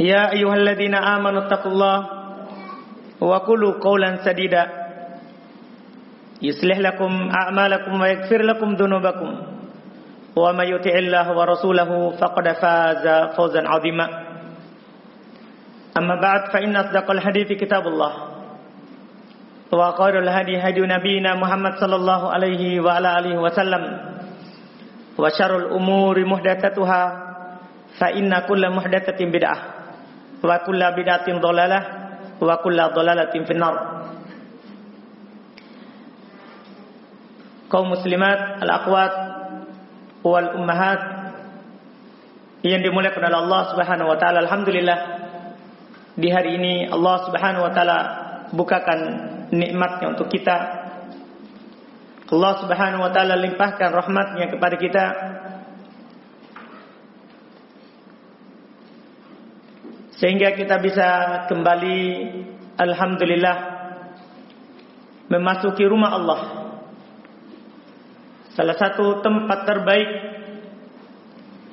يا أيها الذين آمنوا اتقوا الله وقولوا قولا سديدا. يصلح لكم أعمالكم ويغفر لكم ذنوبكم. ومن يطع الله ورسوله فقد فاز فوزا عظيما. أما بعد فإن أصدق الحديث كتاب الله. وخير الهدي هدي نبينا محمد صلى الله عليه وعلى آله وسلم. وشر الأمور محدثاتها فإن كل محدثة بدعة. wa kulla bidatin dolalah wa kulla dolalatin finnar. Kaum muslimat al-akhwat wal ummahat yang dimuliakan oleh Allah Subhanahu wa taala alhamdulillah di hari ini Allah Subhanahu wa taala bukakan nikmatnya untuk kita. Allah Subhanahu wa taala limpahkan rahmatnya kepada kita. Sehingga kita bisa kembali alhamdulillah memasuki rumah Allah salah satu tempat terbaik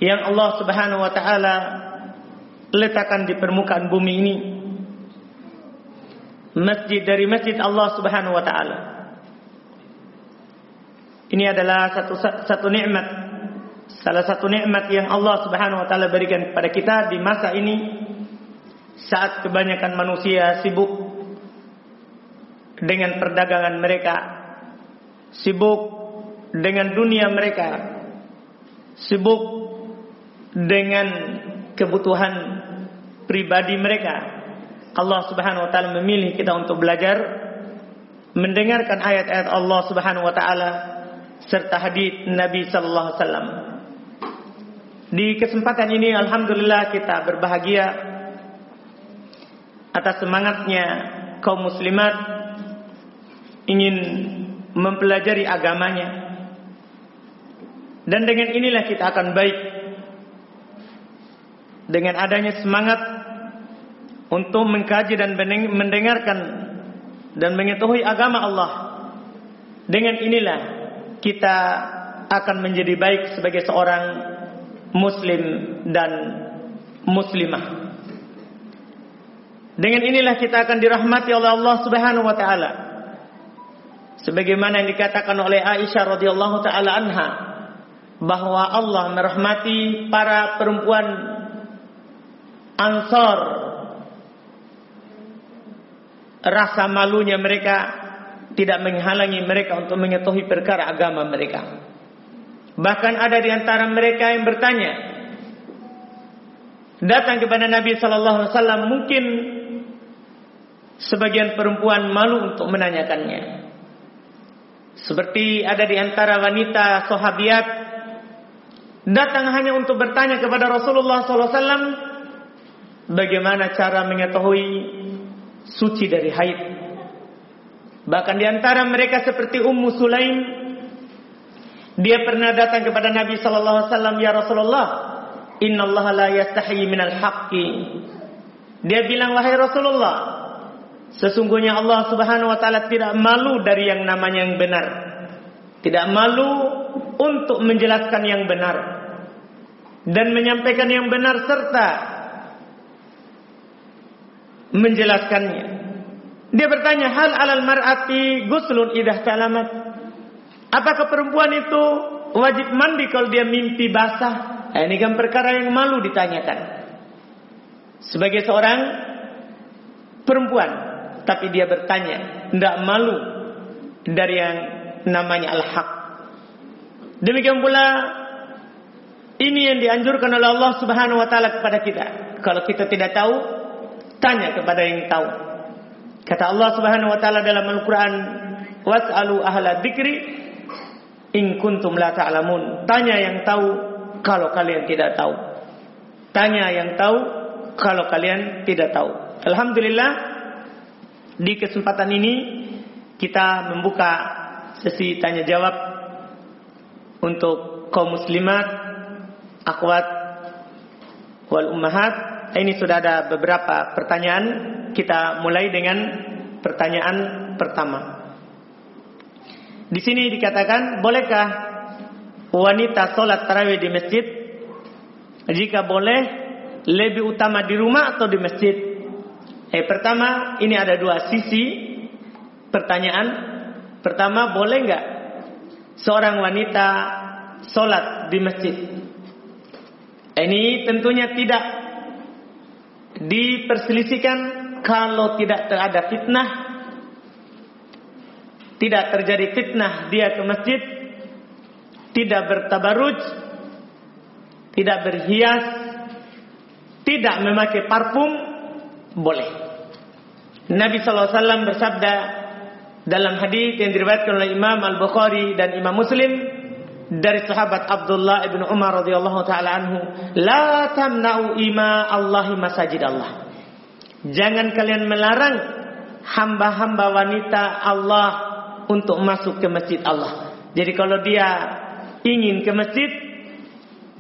yang Allah Subhanahu wa taala letakkan di permukaan bumi ini. Masjid dari masjid Allah Subhanahu wa taala. Ini adalah satu satu nikmat salah satu nikmat yang Allah Subhanahu wa taala berikan kepada kita di masa ini saat kebanyakan manusia sibuk dengan perdagangan mereka, sibuk dengan dunia mereka sibuk dengan kebutuhan pribadi mereka Allah Subhanahu wa taala memilih kita untuk belajar mendengarkan ayat-ayat Allah Subhanahu wa taala serta hadis Nabi sallallahu alaihi wasallam. Di kesempatan ini alhamdulillah kita berbahagia atas semangatnya kaum muslimat ingin mempelajari agamanya dan dengan inilah kita akan baik. Dengan adanya semangat untuk mengkaji dan mendengarkan dan mengetahui agama Allah. Dengan inilah kita akan menjadi baik sebagai seorang muslim dan muslimah. Dengan inilah kita akan dirahmati oleh Allah Subhanahu wa taala. Sebagaimana yang dikatakan oleh Aisyah radhiyallahu taala anha, bahwa Allah merahmati para perempuan Ansor rasa malunya mereka tidak menghalangi mereka untuk mengetahui perkara agama mereka bahkan ada di antara mereka yang bertanya datang kepada Nabi sallallahu alaihi wasallam mungkin sebagian perempuan malu untuk menanyakannya seperti ada di antara wanita sahabiat datang hanya untuk bertanya kepada Rasulullah SAW bagaimana cara mengetahui suci dari haid. Bahkan di antara mereka seperti Ummu Sulaim, dia pernah datang kepada Nabi Wasallam, ya Rasulullah, Inna Allah la yastahi minal haqqi. Dia bilang wahai Rasulullah, sesungguhnya Allah Subhanahu Wa Taala tidak malu dari yang namanya yang benar, tidak malu untuk menjelaskan yang benar dan menyampaikan yang benar serta menjelaskannya. Dia bertanya, hal alal mar'ati guslun idah salamat. Apakah perempuan itu wajib mandi kalau dia mimpi basah? Nah, ini kan perkara yang malu ditanyakan. sebagai seorang perempuan, tapi dia bertanya, tidak malu dari yang namanya al-haq. Demikian pula ini yang dianjurkan oleh Allah Subhanahu wa taala kepada kita. Kalau kita tidak tahu, tanya kepada yang tahu. Kata Allah Subhanahu wa taala dalam Al-Qur'an, "Was'alu ahla dzikri in kuntum la ta'lamun." Tanya yang tahu kalau kalian tidak tahu. Tanya yang tahu kalau kalian tidak tahu. Alhamdulillah di kesempatan ini kita membuka sesi tanya jawab untuk kaum muslimat akhwat wal ummahat. Ini sudah ada beberapa pertanyaan. Kita mulai dengan pertanyaan pertama. Di sini dikatakan bolehkah wanita sholat tarawih di masjid? Jika boleh lebih utama di rumah atau di masjid eh pertama ini ada dua sisi pertanyaan pertama boleh nggak seorang wanita sholat di masjid ini tentunya tidak diperselisihkan kalau tidak ada fitnah. Tidak terjadi fitnah dia ke masjid. Tidak bertabaruj. Tidak berhias. Tidak memakai parfum. Boleh. Nabi SAW bersabda dalam hadis yang diriwayatkan oleh Imam Al-Bukhari dan Imam Muslim dari sahabat Abdullah ibn Umar radhiyallahu taala anhu, "La tamna'u ima Allahi masajid Allah." Jangan kalian melarang hamba-hamba wanita Allah untuk masuk ke masjid Allah. Jadi kalau dia ingin ke masjid,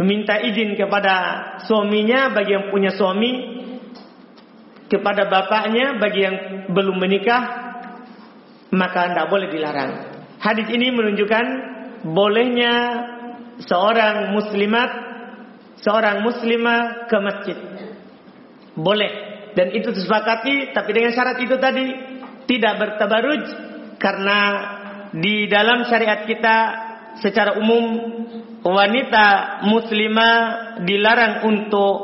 meminta izin kepada suaminya bagi yang punya suami, kepada bapaknya bagi yang belum menikah, maka tidak boleh dilarang. Hadis ini menunjukkan bolehnya seorang muslimat, seorang muslimah ke masjid. Boleh. Dan itu disepakati, tapi dengan syarat itu tadi tidak bertabaruj karena di dalam syariat kita secara umum wanita muslimah dilarang untuk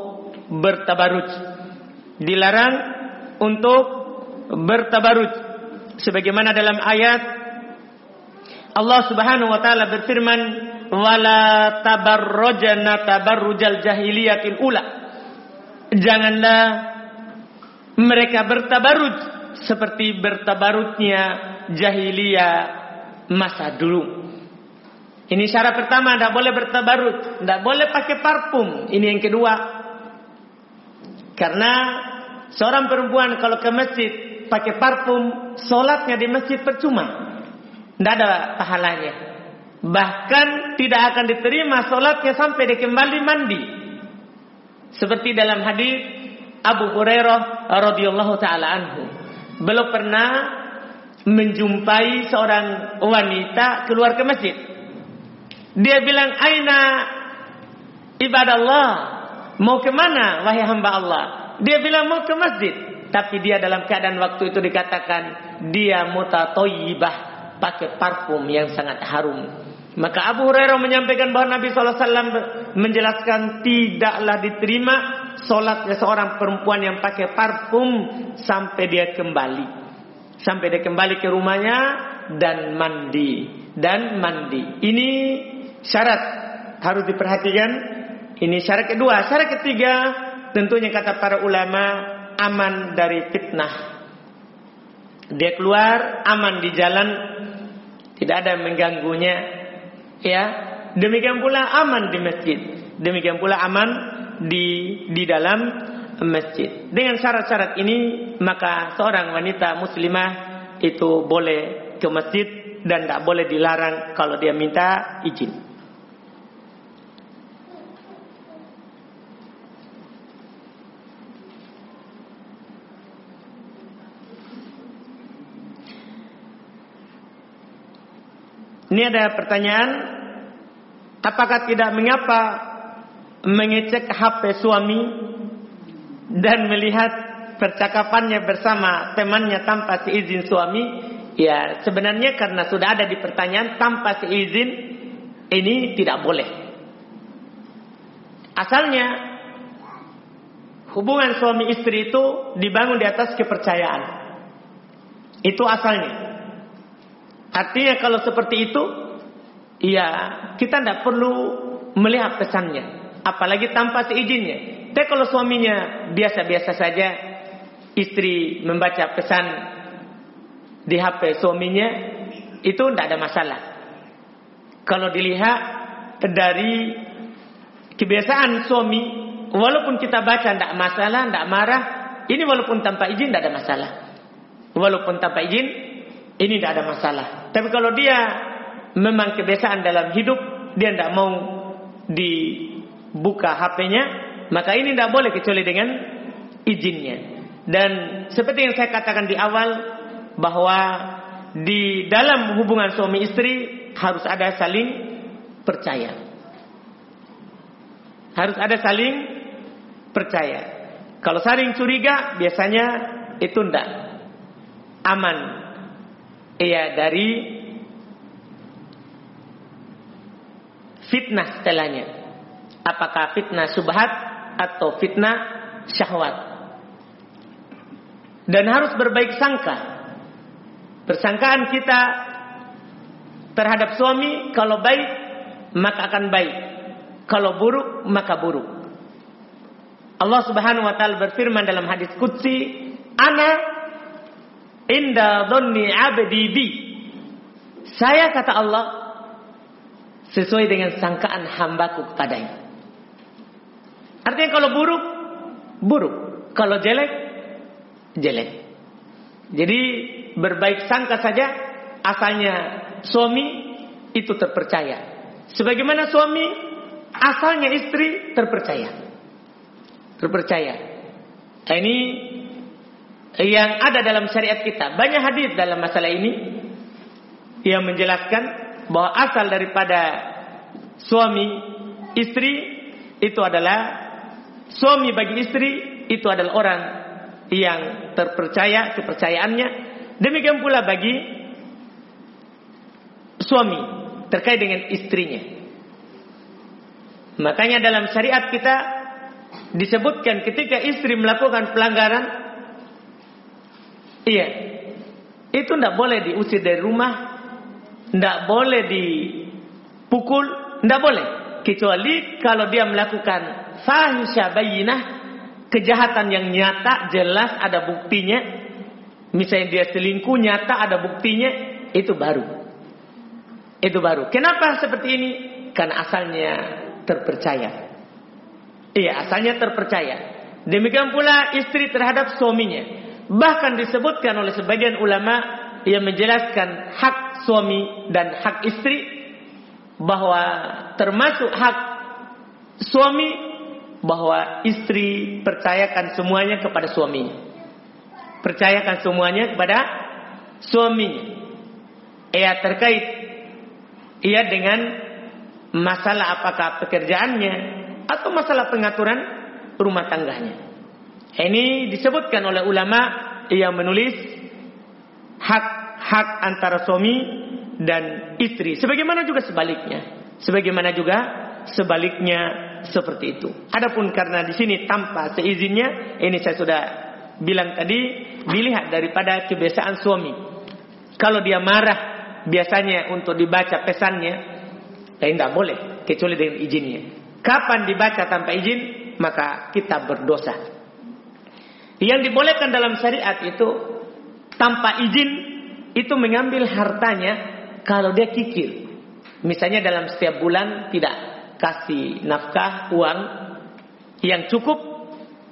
bertabaruj. Dilarang untuk bertabaruj. Sebagaimana dalam ayat Allah Subhanahu wa taala berfirman, "Wala tabarrajna tabarrujal jahiliyatil ula." Janganlah mereka bertabarruj seperti bertabarutnya jahiliyah masa dulu. Ini syarat pertama, tidak boleh bertabarut, tidak boleh pakai parfum. Ini yang kedua. Karena seorang perempuan kalau ke masjid pakai parfum, sholatnya di masjid percuma. Tidak ada pahalanya. Bahkan tidak akan diterima solatnya sampai dia kembali mandi. Seperti dalam hadis Abu Hurairah radhiyallahu taala anhu. Belum pernah menjumpai seorang wanita keluar ke masjid. Dia bilang, "Aina ibadallah? Mau ke mana wahai hamba Allah?" Dia bilang mau ke masjid, tapi dia dalam keadaan waktu itu dikatakan dia mutatoyibah pakai parfum yang sangat harum. Maka Abu Hurairah menyampaikan bahwa Nabi SAW menjelaskan tidaklah diterima solatnya seorang perempuan yang pakai parfum sampai dia kembali. Sampai dia kembali ke rumahnya dan mandi. Dan mandi. Ini syarat harus diperhatikan. Ini syarat kedua. Syarat ketiga tentunya kata para ulama aman dari fitnah. Dia keluar aman di jalan tidak ada yang mengganggunya. Ya, demikian pula aman di masjid. Demikian pula aman di di dalam masjid. Dengan syarat-syarat ini maka seorang wanita muslimah itu boleh ke masjid dan tidak boleh dilarang kalau dia minta izin. Ini ada pertanyaan, apakah tidak mengapa mengecek HP suami dan melihat percakapannya bersama temannya tanpa seizin suami? Ya, sebenarnya karena sudah ada di pertanyaan tanpa seizin ini tidak boleh. Asalnya hubungan suami istri itu dibangun di atas kepercayaan. Itu asalnya. Artinya kalau seperti itu, ya kita tidak perlu melihat pesannya. Apalagi tanpa seizinnya. Tapi kalau suaminya biasa-biasa saja, istri membaca pesan di HP suaminya, itu tidak ada masalah. Kalau dilihat dari kebiasaan suami, walaupun kita baca tidak masalah, tidak marah, ini walaupun tanpa izin tidak ada masalah. Walaupun tanpa izin, ini tidak ada masalah. Tapi kalau dia memang kebiasaan dalam hidup, dia tidak mau dibuka HP-nya, maka ini tidak boleh kecuali dengan izinnya. Dan seperti yang saya katakan di awal, bahwa di dalam hubungan suami istri harus ada saling percaya. Harus ada saling percaya. Kalau saling curiga, biasanya itu tidak aman. Iya dari fitnah setelahnya. Apakah fitnah subhat atau fitnah syahwat. Dan harus berbaik sangka Persangkaan kita terhadap suami kalau baik maka akan baik. Kalau buruk maka buruk. Allah Subhanahu wa taala berfirman dalam hadis qudsi, "Ana inda dhanni 'abdi bi." Saya kata Allah sesuai dengan sangkaan hambaku kepadanya. Artinya kalau buruk, buruk. Kalau jelek, jelek. Jadi berbaik sangka saja asalnya suami itu terpercaya. Sebagaimana suami asalnya istri terpercaya. Terpercaya. Nah, ini yang ada dalam syariat kita. Banyak hadis dalam masalah ini yang menjelaskan bahwa asal daripada suami istri itu adalah suami bagi istri itu adalah orang yang terpercaya kepercayaannya Demikian pula bagi suami terkait dengan istrinya. Makanya dalam syariat kita disebutkan ketika istri melakukan pelanggaran, iya, itu tidak boleh diusir dari rumah, tidak boleh dipukul, tidak boleh. Kecuali kalau dia melakukan fahisha bayinah, kejahatan yang nyata, jelas ada buktinya, misalnya dia selingkuh nyata ada buktinya, itu baru. Itu baru. Kenapa seperti ini? Karena asalnya terpercaya. Iya, asalnya terpercaya. Demikian pula istri terhadap suaminya. Bahkan disebutkan oleh sebagian ulama yang menjelaskan hak suami dan hak istri bahwa termasuk hak suami bahwa istri percayakan semuanya kepada suaminya. Percayakan semuanya kepada suaminya. Ia terkait ia dengan masalah apakah pekerjaannya atau masalah pengaturan rumah tangganya. Ini disebutkan oleh ulama yang menulis hak-hak antara suami dan istri. Sebagaimana juga sebaliknya. Sebagaimana juga sebaliknya seperti itu. Adapun karena di sini tanpa seizinnya, ini saya sudah bilang tadi dilihat daripada kebiasaan suami. Kalau dia marah biasanya untuk dibaca pesannya, eh tidak boleh kecuali dengan izinnya. Kapan dibaca tanpa izin, maka kita berdosa. Yang dibolehkan dalam syariat itu tanpa izin itu mengambil hartanya kalau dia kikir. Misalnya dalam setiap bulan tidak kasih nafkah uang yang cukup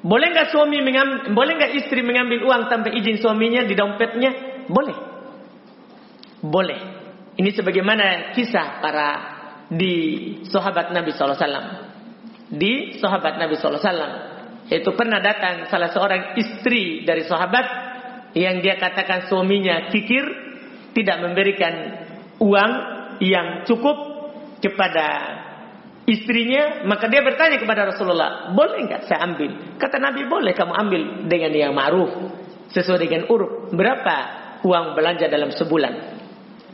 boleh nggak suami mengambil, boleh nggak istri mengambil uang tanpa izin suaminya di dompetnya? Boleh. Boleh. Ini sebagaimana kisah para di sahabat Nabi SAW. Di sahabat Nabi SAW. Itu pernah datang salah seorang istri dari sahabat yang dia katakan suaminya kikir tidak memberikan uang yang cukup kepada istrinya, maka dia bertanya kepada Rasulullah, boleh nggak saya ambil? Kata Nabi, boleh kamu ambil dengan yang ma'ruf, sesuai dengan urut. Berapa uang belanja dalam sebulan?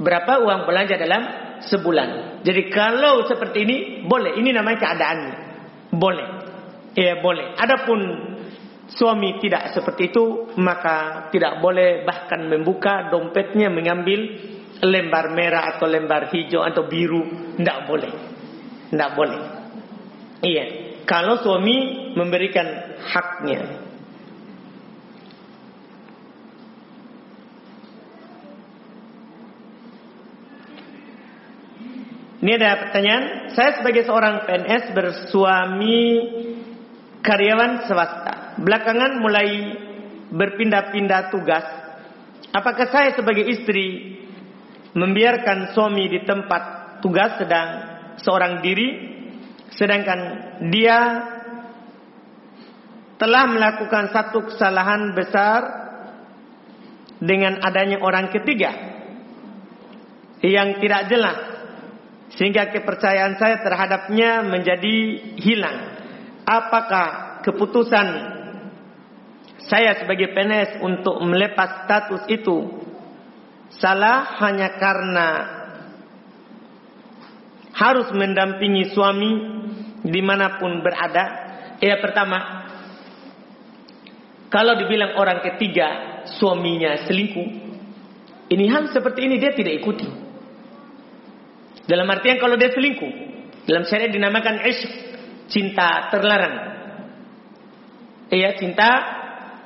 Berapa uang belanja dalam sebulan? Jadi kalau seperti ini, boleh. Ini namanya keadaannya. Boleh. Iya boleh. Adapun suami tidak seperti itu, maka tidak boleh bahkan membuka dompetnya mengambil lembar merah atau lembar hijau atau biru. Tidak boleh. Tidak boleh. Iya. Kalau suami memberikan haknya. Ini ada pertanyaan. Saya sebagai seorang PNS bersuami karyawan swasta. Belakangan mulai berpindah-pindah tugas. Apakah saya sebagai istri membiarkan suami di tempat tugas sedang seorang diri sedangkan dia telah melakukan satu kesalahan besar dengan adanya orang ketiga yang tidak jelas sehingga kepercayaan saya terhadapnya menjadi hilang apakah keputusan saya sebagai PNS untuk melepas status itu salah hanya karena harus mendampingi suami di mana pun berada. Ya pertama, kalau dibilang orang ketiga suaminya selingkuh, ini hal seperti ini dia tidak ikuti. Dalam artian kalau dia selingkuh, dalam syariat dinamakan isyq, cinta terlarang. Iya, cinta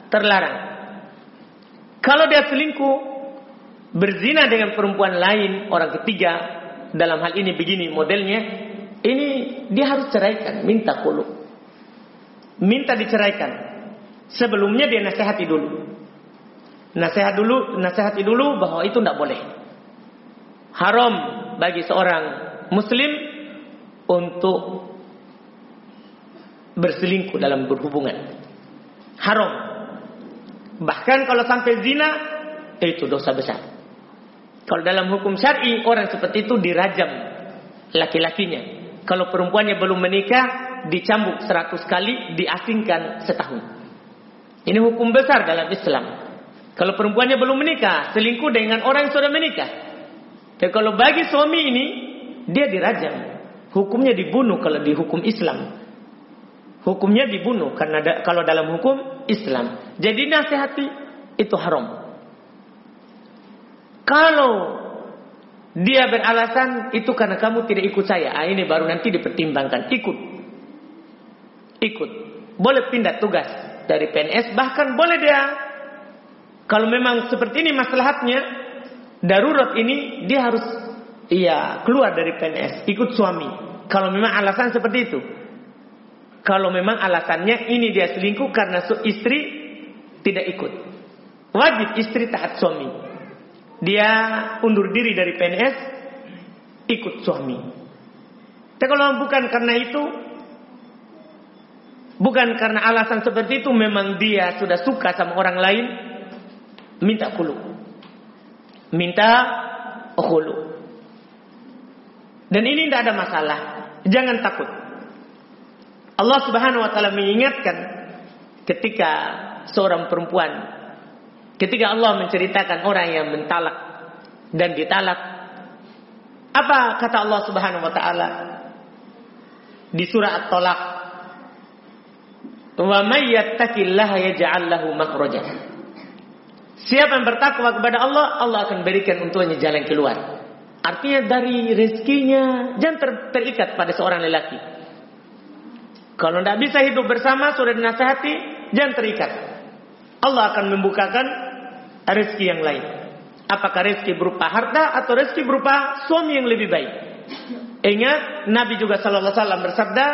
terlarang. Kalau dia selingkuh, berzina dengan perempuan lain, orang ketiga, dalam hal ini begini modelnya, ini dia harus ceraikan, minta kulu. Minta diceraikan. Sebelumnya dia nasihati dulu. Nasihat dulu, nasihati dulu bahwa itu tidak boleh. Haram bagi seorang muslim untuk berselingkuh dalam berhubungan. Haram. Bahkan kalau sampai zina, itu dosa besar. Kalau dalam hukum syar'i orang seperti itu dirajam laki-lakinya. Kalau perempuannya belum menikah, dicambuk seratus kali, diasingkan setahun. Ini hukum besar dalam Islam. Kalau perempuannya belum menikah, selingkuh dengan orang yang sudah menikah. Tapi kalau bagi suami ini, dia dirajam. Hukumnya dibunuh kalau di hukum Islam hukumnya dibunuh karena da, kalau dalam hukum Islam. Jadi nasihati itu haram. Kalau dia beralasan itu karena kamu tidak ikut saya, ah, ini baru nanti dipertimbangkan. Ikut, ikut. Boleh pindah tugas dari PNS, bahkan boleh dia kalau memang seperti ini masalahnya darurat ini dia harus iya keluar dari PNS, ikut suami. Kalau memang alasan seperti itu. Kalau memang alasannya ini dia selingkuh karena istri tidak ikut. Wajib istri taat suami. Dia undur diri dari PNS, ikut suami. Tapi kalau bukan karena itu, bukan karena alasan seperti itu, memang dia sudah suka sama orang lain, minta kulu. Minta kulu. Dan ini tidak ada masalah. Jangan takut. Allah Subhanahu wa taala mengingatkan ketika seorang perempuan ketika Allah menceritakan orang yang mentalak dan ditalak apa kata Allah Subhanahu wa taala di surah At-Talaq Wa may yattaqillaha yaj'al lahu Siapa yang bertakwa kepada Allah, Allah akan berikan untuknya jalan keluar. Artinya dari rezekinya jangan ter terikat pada seorang lelaki. Kalau tidak bisa hidup bersama, sudah dinasihati, jangan terikat. Allah akan membukakan rezeki yang lain. Apakah rezeki berupa harta atau rezeki berupa suami yang lebih baik. Ingat, Nabi juga sallallahu alaihi wasallam bersabda,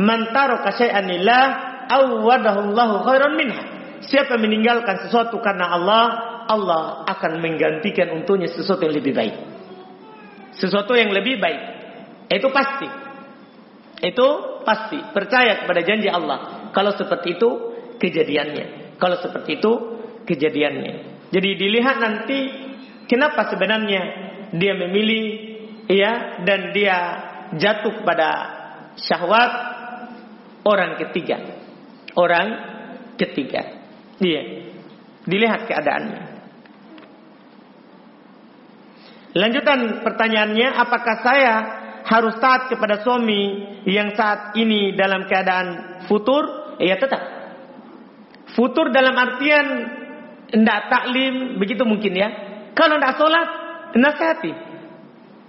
"Man taraka syai'an lillah, awwadahullahu khairan minha." Siapa meninggalkan sesuatu karena Allah, Allah akan menggantikan untuknya sesuatu yang lebih baik. Sesuatu yang lebih baik. Itu pasti. Itu pasti percaya kepada janji Allah. Kalau seperti itu kejadiannya. Kalau seperti itu kejadiannya. Jadi dilihat nanti kenapa sebenarnya dia memilih ya dan dia jatuh pada syahwat orang ketiga. Orang ketiga. Iya. Dilihat keadaannya. Lanjutan pertanyaannya, apakah saya harus taat kepada suami yang saat ini dalam keadaan futur, ya tetap. Futur dalam artian tidak taklim, begitu mungkin ya. Kalau tidak sholat, nasihati.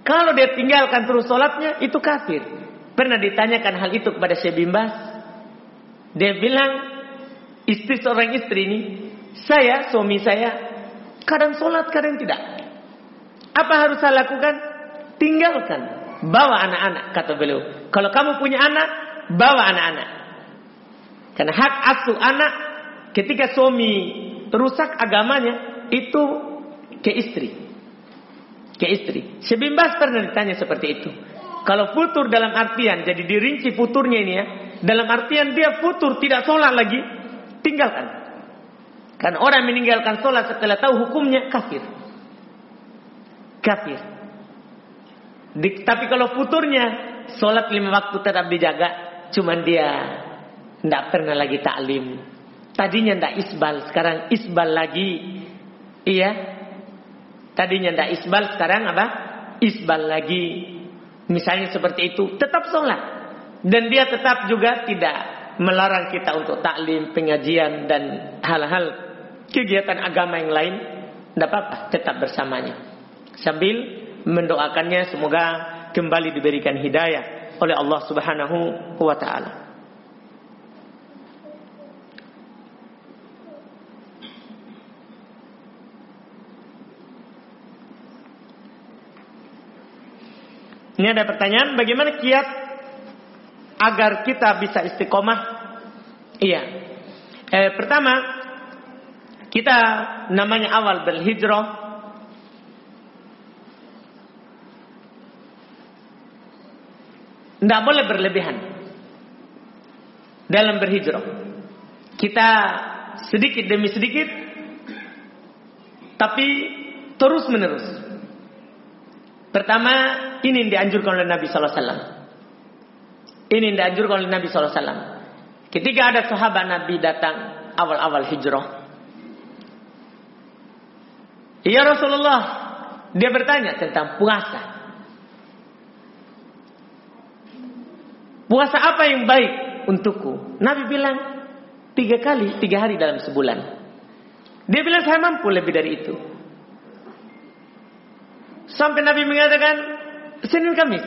Kalau dia tinggalkan terus sholatnya, itu kafir. Pernah ditanyakan hal itu kepada Syekh Bimbas. Dia bilang, istri seorang istri ini, saya, suami saya, kadang sholat, kadang tidak. Apa harus saya lakukan? Tinggalkan. Bawa anak-anak, kata beliau. Kalau kamu punya anak, bawa anak-anak. Karena hak asuh anak, ketika suami rusak agamanya, itu ke istri. Ke istri. Sebimbas pernah ditanya seperti itu. Kalau futur dalam artian, jadi dirinci futurnya ini ya. Dalam artian dia futur, tidak sholat lagi. Tinggalkan. Karena orang meninggalkan sholat setelah tahu hukumnya, kafir. Kafir. Di, tapi kalau futurnya, sholat lima waktu tetap dijaga. Cuman dia tidak pernah lagi taklim. Tadinya tidak isbal, sekarang isbal lagi. Iya. Tadinya tidak isbal, sekarang apa? Isbal lagi. Misalnya seperti itu, tetap sholat. Dan dia tetap juga tidak melarang kita untuk taklim, pengajian, dan hal-hal kegiatan agama yang lain. Tidak apa-apa, tetap bersamanya. Sambil mendoakannya semoga kembali diberikan hidayah oleh Allah Subhanahu wa taala. Ini ada pertanyaan, bagaimana kiat agar kita bisa istiqomah? Iya. Eh, pertama, kita namanya awal berhijrah. Tidak boleh berlebihan dalam berhijrah. Kita sedikit demi sedikit, tapi terus menerus. Pertama, ini yang dianjurkan oleh Nabi Wasallam. Ini yang dianjurkan oleh Nabi Wasallam. Ketika ada sahabat Nabi datang awal-awal hijrah. Ya Rasulullah, dia bertanya tentang puasa. Puasa apa yang baik untukku? Nabi bilang, tiga kali, tiga hari dalam sebulan. Dia bilang, saya mampu lebih dari itu. Sampai Nabi mengatakan Senin Kamis.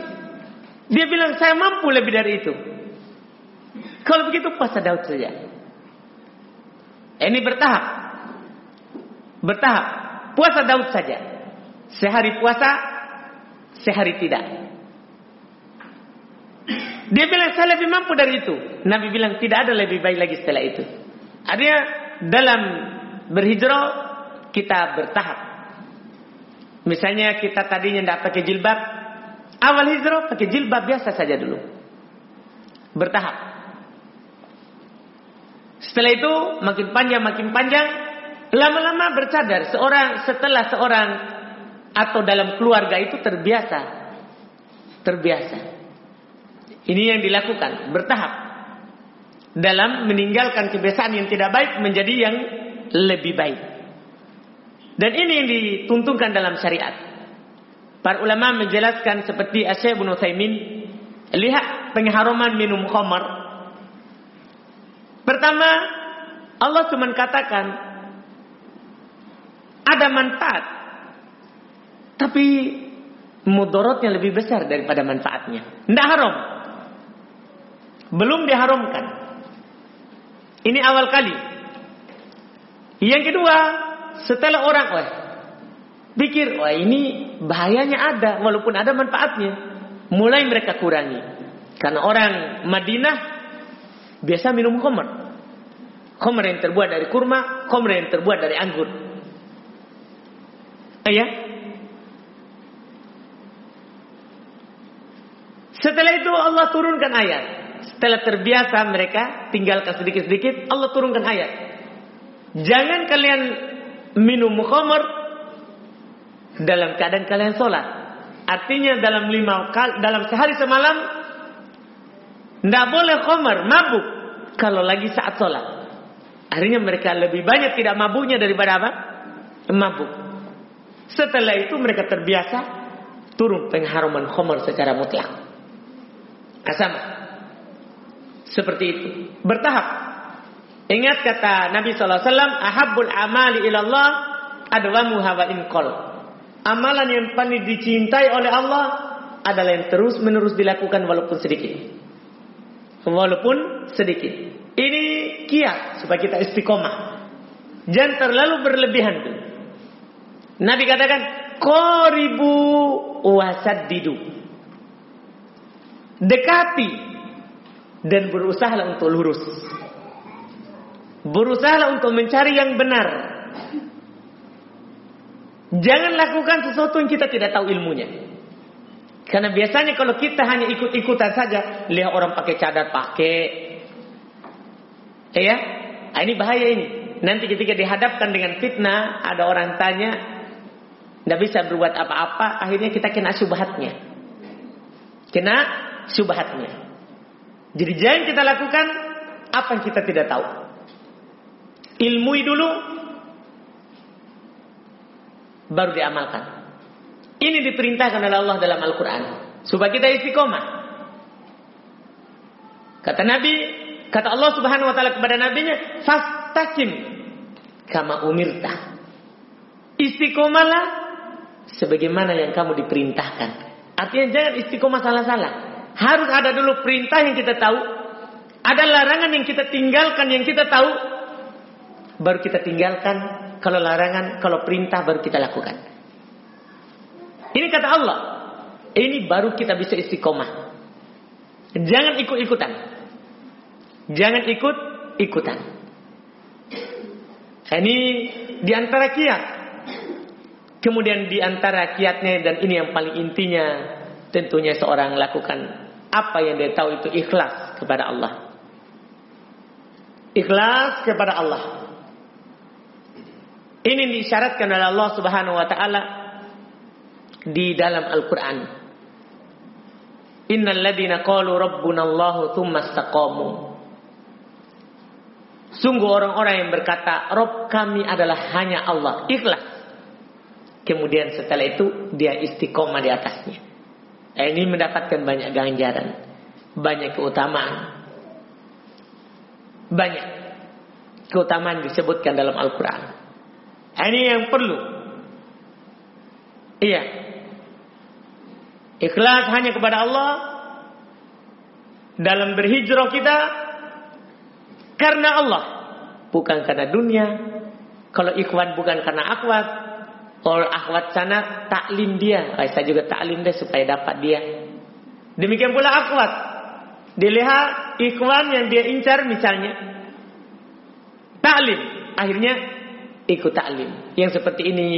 Dia bilang saya mampu lebih dari itu. Kalau begitu puasa Daud saja. Ini bertahap. Bertahap. Puasa Daud saja. Sehari puasa, sehari tidak. Dia bilang saya lebih mampu dari itu. Nabi bilang tidak ada lebih baik lagi setelah itu. Artinya dalam berhijrah kita bertahap. Misalnya kita tadinya tidak pakai jilbab, awal hijrah pakai jilbab biasa saja dulu. Bertahap. Setelah itu makin panjang makin panjang, lama-lama bercadar. Seorang setelah seorang atau dalam keluarga itu terbiasa. Terbiasa. Ini yang dilakukan, bertahap. Dalam meninggalkan kebiasaan yang tidak baik menjadi yang lebih baik. Dan ini yang dituntunkan dalam syariat. Para ulama menjelaskan seperti Asyik bin Uthaymin. Lihat pengharuman minum khamar. Pertama, Allah cuma katakan ada manfaat. Tapi mudorotnya lebih besar daripada manfaatnya. Tidak haram. Belum diharamkan. Ini awal kali. Yang kedua, setelah orang wah pikir wah ini bahayanya ada walaupun ada manfaatnya, mulai mereka kurangi. Karena orang Madinah biasa minum khamr. Khamr yang terbuat dari kurma, khamr yang terbuat dari anggur. Ayah. Setelah itu Allah turunkan ayat. Setelah terbiasa mereka tinggalkan sedikit-sedikit, Allah turunkan ayat. Jangan kalian minum khamr dalam keadaan kalian sholat. Artinya dalam lima dalam sehari semalam tidak boleh khamr, mabuk kalau lagi saat sholat. Artinya mereka lebih banyak tidak mabuknya daripada apa? Mabuk. Setelah itu mereka terbiasa turun pengharuman khamr secara mutlak. Kasama. Seperti itu. Bertahap. Ingat kata Nabi SAW, Ahabbul amali ilallah adwamu hawa inkol. Amalan yang paling dicintai oleh Allah adalah yang terus menerus dilakukan walaupun sedikit. Walaupun sedikit. Ini kiat supaya kita istiqomah. Jangan terlalu berlebihan. Nabi katakan, Qoribu wasaddidu. Dekati dan berusahalah untuk lurus. Berusahalah untuk mencari yang benar. Jangan lakukan sesuatu yang kita tidak tahu ilmunya. Karena biasanya kalau kita hanya ikut-ikutan saja, lihat orang pakai cadar pakai. Ya, nah, ini bahaya ini. Nanti ketika dihadapkan dengan fitnah, ada orang tanya, tidak bisa berbuat apa-apa, akhirnya kita kena subhatnya. Kena subhatnya. Jadi jangan kita lakukan apa yang kita tidak tahu ilmui dulu baru diamalkan. Ini diperintahkan oleh Allah dalam Al-Quran. Supaya kita istiqomah. Kata Nabi, kata Allah subhanahu wa ta'ala kepada nabinya, Fastakim kama umirta. Istiqomahlah sebagaimana yang kamu diperintahkan. Artinya jangan istiqomah salah-salah. Harus ada dulu perintah yang kita tahu. Ada larangan yang kita tinggalkan yang kita tahu baru kita tinggalkan, kalau larangan, kalau perintah baru kita lakukan. Ini kata Allah. Ini baru kita bisa istiqomah. Jangan ikut-ikutan. Jangan ikut-ikutan. Ini di antara kiat. Kemudian di antara kiatnya dan ini yang paling intinya tentunya seorang lakukan apa yang dia tahu itu ikhlas kepada Allah. Ikhlas kepada Allah. Ini disyaratkan oleh Allah Subhanahu wa taala di dalam Al-Qur'an. Innal ladzina qalu rabbuna Allah tsumma istaqamu. Sungguh orang-orang yang berkata, Rob kami adalah hanya Allah. Ikhlas. Kemudian setelah itu dia istiqomah di atasnya. Nah, ini mendapatkan banyak ganjaran. Banyak keutamaan. Banyak keutamaan disebutkan dalam Al-Quran. Ini yang perlu. Iya. Ikhlas hanya kepada Allah dalam berhijrah kita karena Allah, bukan karena dunia. Kalau ikhwan bukan karena akhwat, kalau akhwat sana taklim dia, saya juga taklim dia supaya dapat dia. Demikian pula akhwat. Dilihat ikhwan yang dia incar misalnya. Taklim. Akhirnya ikut taklim. Yang seperti ini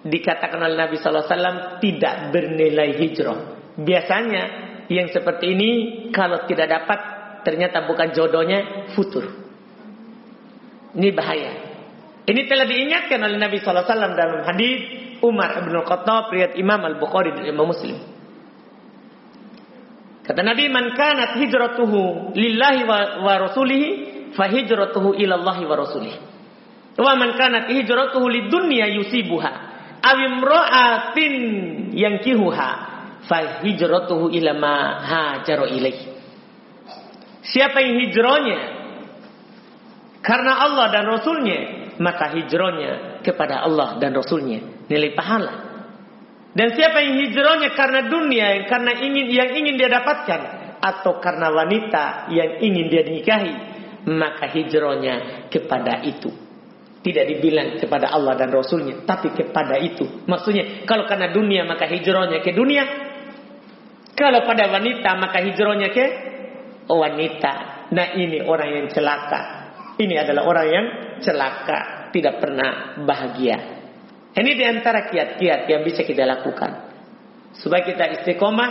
dikatakan oleh Nabi Wasallam tidak bernilai hijrah. Biasanya yang seperti ini kalau tidak dapat ternyata bukan jodohnya futur. Ini bahaya. Ini telah diingatkan oleh Nabi Wasallam dalam hadis Umar bin Khattab riwayat Imam Al Bukhari dan Imam Muslim. Kata Nabi, "Man kanat hijratuhu lillahi wa, wa rasulihi, fa hijratuhu ila Allah wa rasulihi." Wa man kanat hijratuhu lidunya yusibuha aw imra'atin yankihuha fa hijratuhu ila ma ilaih. Siapa yang hijrahnya karena Allah dan Rasulnya, maka hijrahnya kepada Allah dan Rasulnya nilai pahala. Dan siapa yang hijrahnya karena dunia, karena ingin yang ingin dia dapatkan, atau karena wanita yang ingin dia nikahi, maka hijrahnya kepada itu. Tidak dibilang kepada Allah dan Rasulnya. Tapi kepada itu. Maksudnya kalau karena dunia maka hijrahnya ke dunia. Kalau pada wanita maka hijrahnya ke wanita. Nah ini orang yang celaka. Ini adalah orang yang celaka. Tidak pernah bahagia. Ini di antara kiat-kiat yang bisa kita lakukan. Supaya kita istiqomah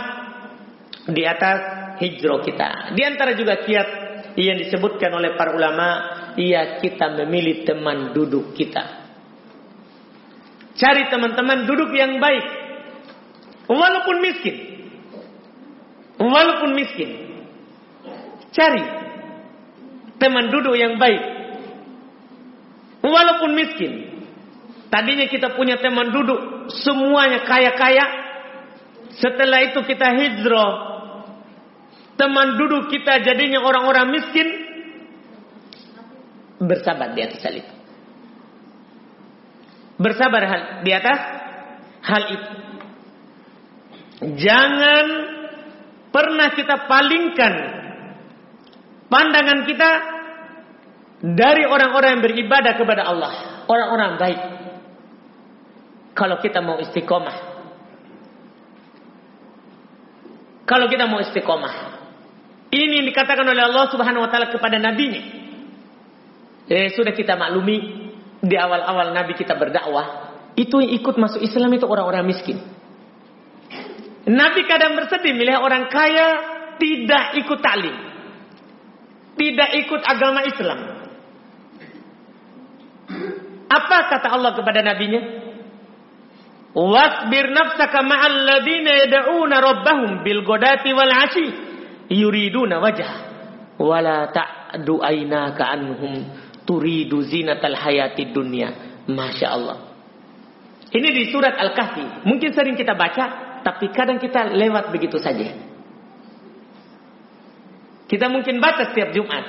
di atas hijrah kita. Di antara juga kiat yang disebutkan oleh para ulama Iya kita memilih teman duduk kita. Cari teman-teman duduk yang baik. Walaupun miskin. Walaupun miskin. Cari teman duduk yang baik. Walaupun miskin. Tadinya kita punya teman duduk semuanya kaya-kaya. Setelah itu kita hijrah. Teman duduk kita jadinya orang-orang miskin bersabar di atas hal itu. Bersabar hal, di atas hal itu. Jangan pernah kita palingkan pandangan kita dari orang-orang yang beribadah kepada Allah, orang-orang baik. Kalau kita mau istiqomah. Kalau kita mau istiqomah. Ini yang dikatakan oleh Allah Subhanahu wa taala kepada nabinya. Eh, sudah kita maklumi di awal-awal nabi kita berdakwah, itu yang ikut masuk Islam itu orang-orang miskin. Nabi kadang bersedih melihat orang kaya tidak ikut taklim. Tidak ikut agama Islam. Apa kata Allah kepada nabinya? Wasbir nafsaka ma'al ladina yad'una rabbahum bil godati wal ashi yuriduna wajah wala ta'du aynaka anhum turidu zinatal hayati dunya. Masya Allah. Ini di surat Al-Kahfi. Mungkin sering kita baca, tapi kadang kita lewat begitu saja. Kita mungkin baca setiap Jumat.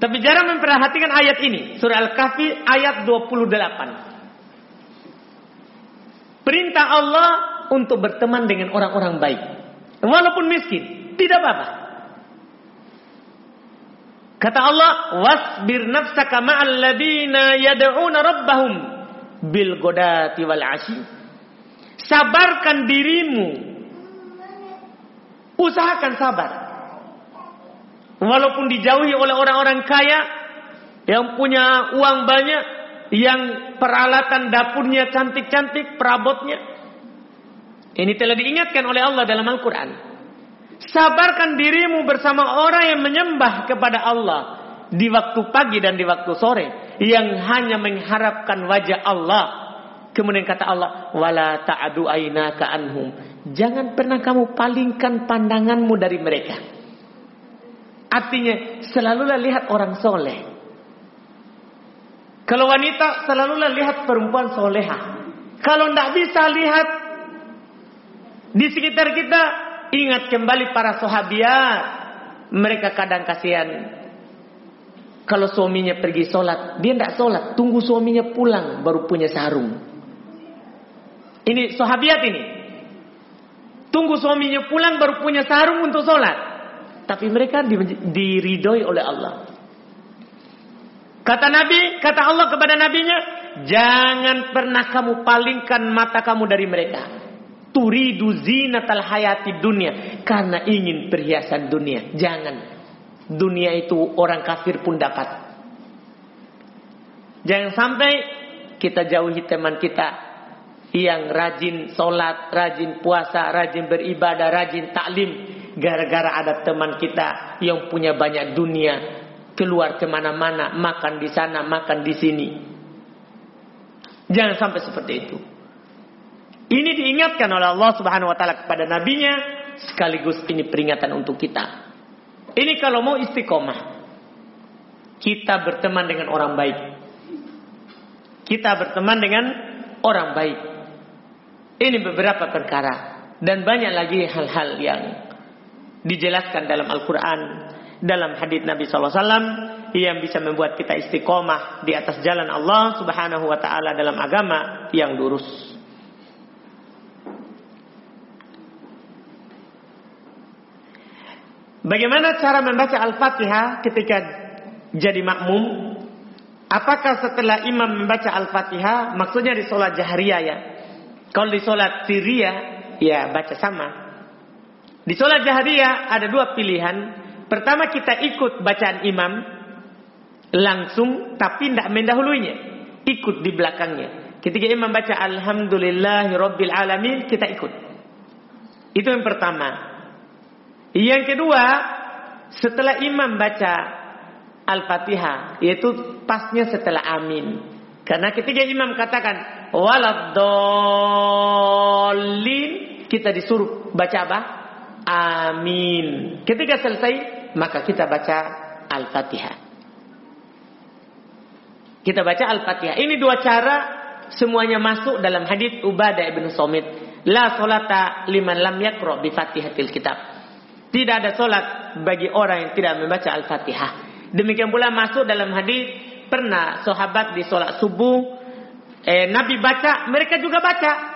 Tapi jarang memperhatikan ayat ini. Surah Al-Kahfi ayat 28. Perintah Allah untuk berteman dengan orang-orang baik. Walaupun miskin. Tidak apa-apa. Kata Allah, wasbir nafsaka ma'al ladina yad'una rabbahum bil godati wal ashi Sabarkan dirimu. Usahakan sabar. Walaupun dijauhi oleh orang-orang kaya yang punya uang banyak, yang peralatan dapurnya cantik-cantik, perabotnya. Ini telah diingatkan oleh Allah dalam Al-Quran. Sabarkan dirimu bersama orang yang menyembah kepada Allah di waktu pagi dan di waktu sore, yang hanya mengharapkan wajah Allah Kemudian kata Allah, wala aynaka anhum. Jangan pernah kamu palingkan pandanganmu dari mereka. Artinya, selalulah lihat orang soleh. Kalau wanita, selalulah lihat perempuan soleha. Kalau tidak bisa lihat di sekitar kita, ingat kembali para sahabiat. Mereka kadang kasihan. Kalau suaminya pergi sholat, dia tidak sholat. Tunggu suaminya pulang, baru punya sarung. Ini sahabiat ini. Tunggu suaminya pulang baru punya sarung untuk sholat. Tapi mereka diridhoi oleh Allah. Kata Nabi, kata Allah kepada nabinya, jangan pernah kamu palingkan mata kamu dari mereka. Turidu zinatal hayati dunia karena ingin perhiasan dunia. Jangan. Dunia itu orang kafir pun dapat. Jangan sampai kita jauhi teman kita yang rajin sholat, rajin puasa, rajin beribadah, rajin taklim. Gara-gara ada teman kita yang punya banyak dunia. Keluar ke mana-mana, makan di sana, makan di sini. Jangan sampai seperti itu. Ini diingatkan oleh Allah Subhanahu wa taala kepada nabinya sekaligus ini peringatan untuk kita. Ini kalau mau istiqomah. Kita berteman dengan orang baik. Kita berteman dengan orang baik. Ini beberapa perkara dan banyak lagi hal-hal yang dijelaskan dalam Al-Quran, dalam hadis Nabi SAW yang bisa membuat kita istiqomah di atas jalan Allah Subhanahu Wa Taala dalam agama yang lurus. Bagaimana cara membaca Al-Fatihah ketika jadi makmum? Apakah setelah imam membaca Al-Fatihah, maksudnya di sholat jahriyah ya, kalau di sholat Syria, ya baca sama. Di sholat Jahriyah ada dua pilihan. Pertama kita ikut bacaan imam langsung tapi tidak mendahuluinya. Ikut di belakangnya. Ketika imam baca Alhamdulillahi Alamin, kita ikut. Itu yang pertama. Yang kedua, setelah imam baca Al-Fatihah, yaitu pasnya setelah amin. Karena ketika imam katakan waladdallin kita disuruh baca apa? Amin. Ketika selesai maka kita baca Al-Fatihah. Kita baca Al-Fatihah. Ini dua cara semuanya masuk dalam hadis Ubadah ibn Somit. La solata liman lam yakro bi Fatihatil Kitab. Tidak ada solat bagi orang yang tidak membaca Al-Fatihah. Demikian pula masuk dalam hadis pernah sahabat di sholat subuh, eh, Nabi baca, mereka juga baca.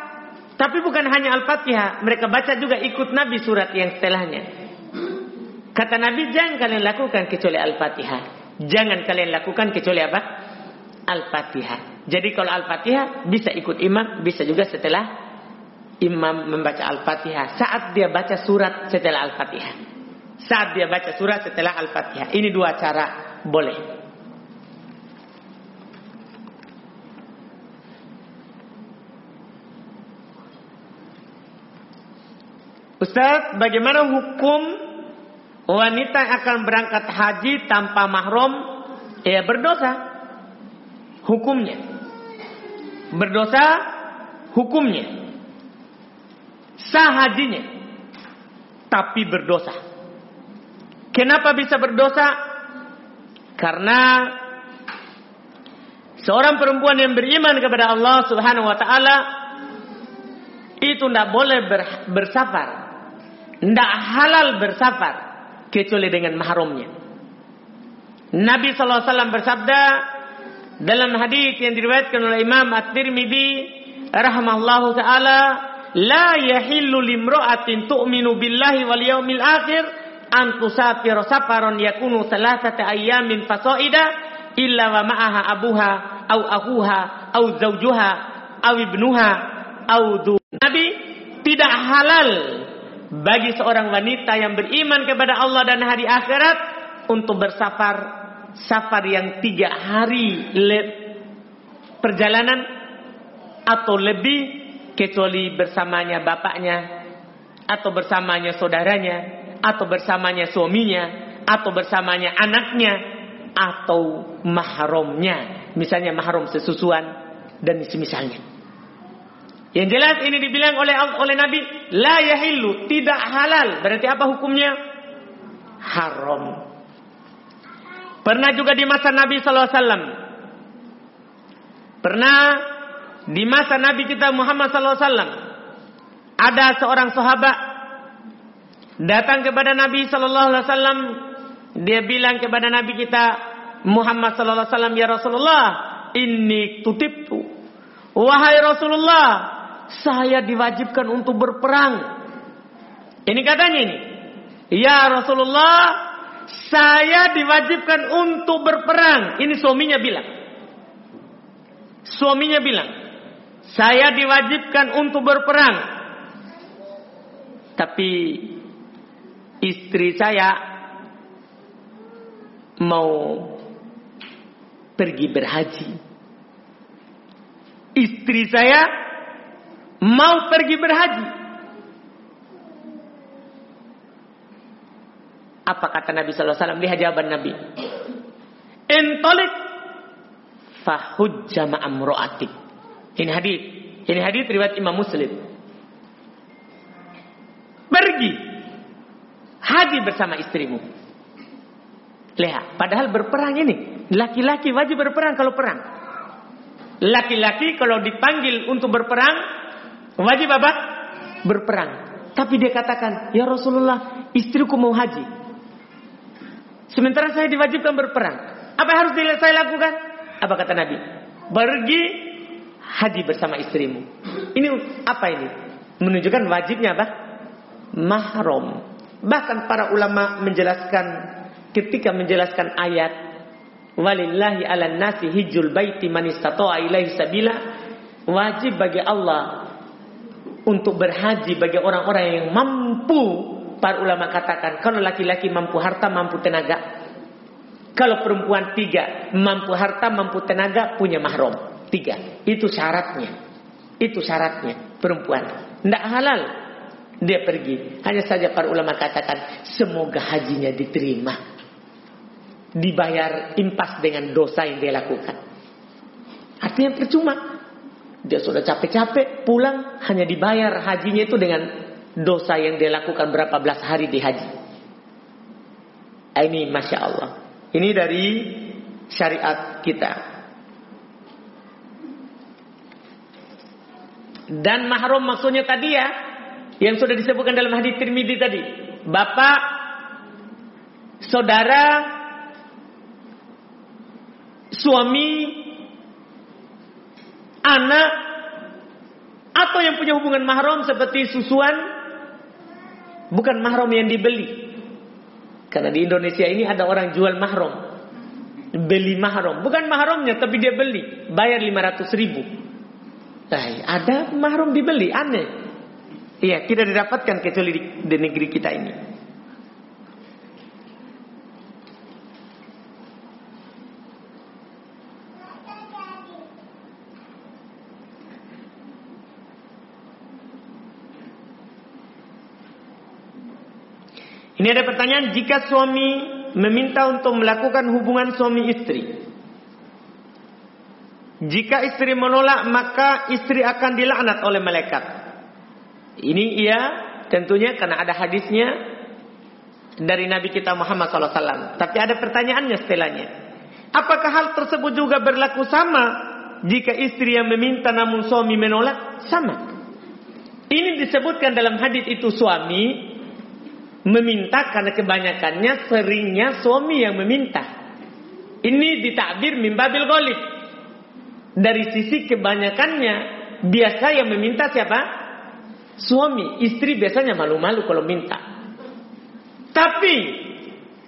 Tapi bukan hanya Al-Fatihah, mereka baca juga ikut Nabi surat yang setelahnya. Kata Nabi, jangan kalian lakukan kecuali Al-Fatihah. Jangan kalian lakukan kecuali apa? Al-Fatihah. Jadi kalau Al-Fatihah bisa ikut imam, bisa juga setelah imam membaca Al-Fatihah. Saat dia baca surat setelah Al-Fatihah. Saat dia baca surat setelah Al-Fatihah. Ini dua cara boleh. Ustaz, bagaimana hukum wanita yang akan berangkat haji tanpa mahram? Ya berdosa. Hukumnya. Berdosa hukumnya. Sah hajinya. Tapi berdosa. Kenapa bisa berdosa? Karena seorang perempuan yang beriman kepada Allah Subhanahu wa taala itu tidak boleh bersafar tidak halal bersafar kecuali dengan mahramnya. Nabi SAW bersabda dalam hadis yang diriwayatkan oleh Imam At-Tirmidzi rahimahullahu taala, "La yahillu limra'atin tu'minu billahi wal yawmil akhir an tusafir safaran yakunu thalathata ayyamin fasaida illa wa ma'aha abuha au akuha au zaujuha au ibnuha au du." Nabi tidak halal bagi seorang wanita yang beriman kepada Allah dan hari akhirat untuk bersafar safar yang tiga hari perjalanan atau lebih kecuali bersamanya bapaknya atau bersamanya saudaranya atau bersamanya suaminya atau bersamanya anaknya atau mahramnya. Misalnya mahram sesusuan dan semisalnya yang jelas ini dibilang oleh oleh Nabi la yahillu, tidak halal. Berarti apa hukumnya? Haram. Pernah juga di masa Nabi sallallahu alaihi wasallam. Pernah di masa Nabi kita Muhammad sallallahu alaihi wasallam ada seorang sahabat datang kepada Nabi sallallahu alaihi wasallam dia bilang kepada Nabi kita Muhammad sallallahu alaihi wasallam ya Rasulullah inni tutibtu wahai Rasulullah saya diwajibkan untuk berperang. Ini katanya ini. Ya Rasulullah, saya diwajibkan untuk berperang. Ini suaminya bilang. Suaminya bilang, saya diwajibkan untuk berperang. Tapi istri saya mau pergi berhaji. Istri saya mau pergi berhaji. Apa kata Nabi sallallahu alaihi wasallam? Lihat jawaban Nabi. Intolik fahujja ma'amro'atik. Ini hadis. Ini hadis riwayat Imam Muslim. Pergi haji bersama istrimu. Lihat, padahal berperang ini. Laki-laki wajib berperang kalau perang. Laki-laki kalau dipanggil untuk berperang, Wajib apa? Berperang. Tapi dia katakan, ya Rasulullah, istriku mau haji. Sementara saya diwajibkan berperang. Apa yang harus saya lakukan? Apa kata Nabi? Pergi haji bersama istrimu. Ini apa ini? Menunjukkan wajibnya apa? Mahram. Bahkan para ulama menjelaskan ketika menjelaskan ayat walillahi ala nasi hijul baiti man istata'a ilaihi sabila wajib bagi Allah untuk berhaji bagi orang-orang yang mampu. Para ulama katakan, kalau laki-laki mampu harta, mampu tenaga. Kalau perempuan tiga, mampu harta, mampu tenaga, punya mahram. Tiga. Itu syaratnya. Itu syaratnya. Perempuan. Tidak halal. Dia pergi. Hanya saja para ulama katakan, semoga hajinya diterima. Dibayar impas dengan dosa yang dia lakukan. Artinya percuma. Dia sudah capek-capek pulang hanya dibayar hajinya itu dengan dosa yang dia lakukan berapa belas hari di haji. Ini masya Allah. Ini dari syariat kita. Dan mahrum maksudnya tadi ya, yang sudah disebutkan dalam hadis Tirmidzi tadi, bapak, saudara, suami, anak, atau yang punya hubungan mahram seperti susuan, bukan mahram yang dibeli. Karena di Indonesia ini ada orang jual mahram. Beli mahram. Bukan mahramnya, tapi dia beli. Bayar 500 ribu. Nah, ada mahram dibeli. Aneh. Iya, tidak didapatkan kecuali di, di negeri kita ini. Ini ada pertanyaan, jika suami meminta untuk melakukan hubungan suami istri. Jika istri menolak, maka istri akan dilaknat oleh malaikat. Ini ia tentunya karena ada hadisnya dari Nabi kita Muhammad SAW. Tapi ada pertanyaannya setelahnya. Apakah hal tersebut juga berlaku sama jika istri yang meminta namun suami menolak? Sama. Ini disebutkan dalam hadis itu suami meminta karena kebanyakannya seringnya suami yang meminta. Ini ditakbir mimbabil golib. Dari sisi kebanyakannya biasa yang meminta siapa? Suami, istri biasanya malu-malu kalau minta. Tapi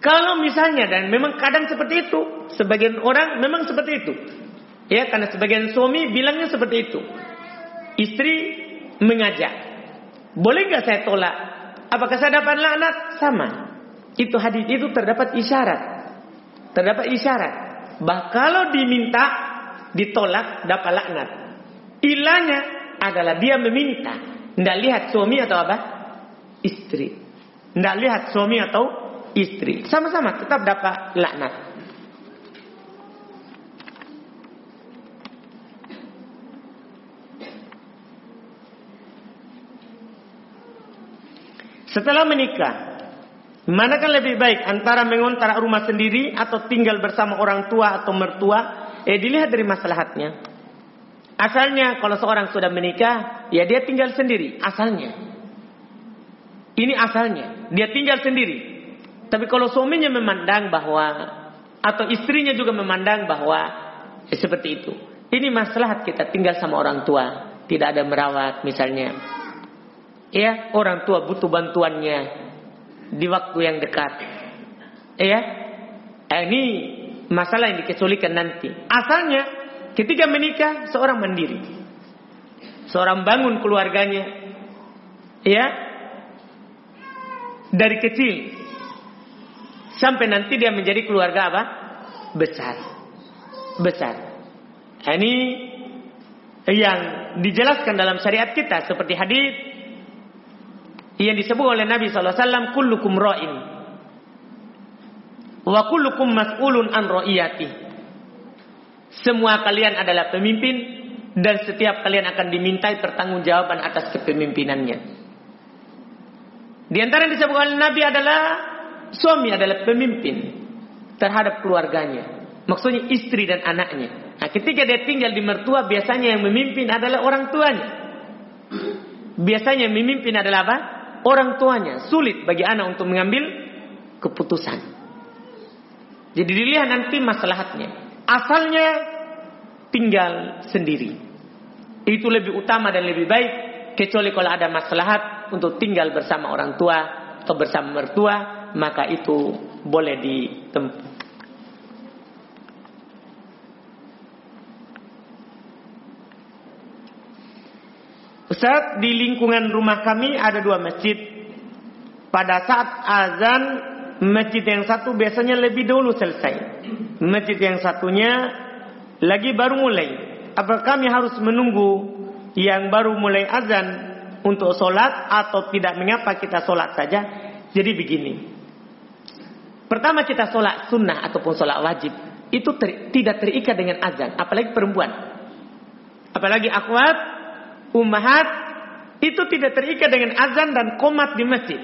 kalau misalnya dan memang kadang seperti itu, sebagian orang memang seperti itu. Ya, karena sebagian suami bilangnya seperti itu. Istri mengajak. Boleh nggak saya tolak Apakah saya dapat laknat? Sama. Itu hadis itu terdapat isyarat. Terdapat isyarat. Bah kalau diminta, ditolak, dapat laknat. Ilahnya adalah dia meminta. Tidak lihat suami atau apa? Istri. Tidak lihat suami atau istri. Sama-sama tetap dapat laknat. Setelah menikah, manakah lebih baik antara mengontrak rumah sendiri atau tinggal bersama orang tua atau mertua? Eh dilihat dari maslahatnya. Asalnya kalau seorang sudah menikah, ya dia tinggal sendiri. Asalnya. Ini asalnya. Dia tinggal sendiri. Tapi kalau suaminya memandang bahwa atau istrinya juga memandang bahwa eh, seperti itu. Ini maslahat kita tinggal sama orang tua, tidak ada merawat misalnya Ya, orang tua butuh bantuannya di waktu yang dekat. Ya, eh, ini masalah yang dikecualikan nanti. Asalnya ketika menikah seorang mandiri. Seorang bangun keluarganya. Ya. Dari kecil sampai nanti dia menjadi keluarga apa? Besar. Besar. Ini yang dijelaskan dalam syariat kita seperti hadis yang disebut oleh Nabi SAW kullukum ra'in wa kullukum mas'ulun an ra'iyati. Semua kalian adalah pemimpin dan setiap kalian akan dimintai pertanggungjawaban atas kepemimpinannya. Di antara yang disebut oleh Nabi adalah suami adalah pemimpin terhadap keluarganya. Maksudnya istri dan anaknya. Nah, ketika dia tinggal di mertua biasanya yang memimpin adalah orang tuanya. Biasanya memimpin adalah apa? Orang tuanya. Sulit bagi anak untuk mengambil keputusan. Jadi dilihat nanti masalahnya. Asalnya tinggal sendiri. Itu lebih utama dan lebih baik. Kecuali kalau ada maslahat untuk tinggal bersama orang tua atau bersama mertua. Maka itu boleh ditempuh. Ustaz, di lingkungan rumah kami ada dua masjid. Pada saat azan, masjid yang satu biasanya lebih dulu selesai. Masjid yang satunya lagi baru mulai. Apakah kami harus menunggu yang baru mulai azan untuk sholat atau tidak mengapa kita sholat saja? Jadi begini. Pertama kita sholat sunnah ataupun sholat wajib. Itu ter, tidak terikat dengan azan. Apalagi perempuan. Apalagi akhwat ummahat itu tidak terikat dengan azan dan komat di masjid.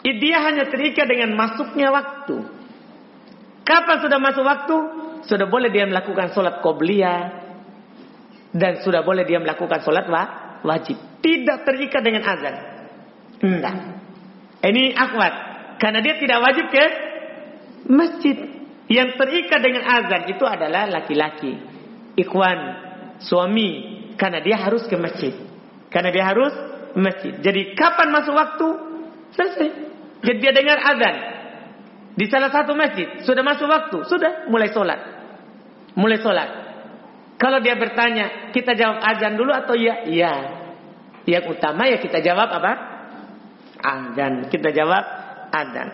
Dia hanya terikat dengan masuknya waktu. Kapan sudah masuk waktu? Sudah boleh dia melakukan sholat qobliyah. Dan sudah boleh dia melakukan sholat wajib. Tidak terikat dengan azan. Enggak. Ini akhwat. Karena dia tidak wajib ke masjid. Yang terikat dengan azan itu adalah laki-laki. Ikhwan, suami. Karena dia harus ke masjid. Karena dia harus masjid. Jadi kapan masuk waktu? Selesai. Jadi dia dengar azan. Di salah satu masjid. Sudah masuk waktu. Sudah mulai sholat. Mulai sholat. Kalau dia bertanya, kita jawab azan dulu atau ya? Iya. Yang utama ya kita jawab apa? Azan. Kita jawab azan.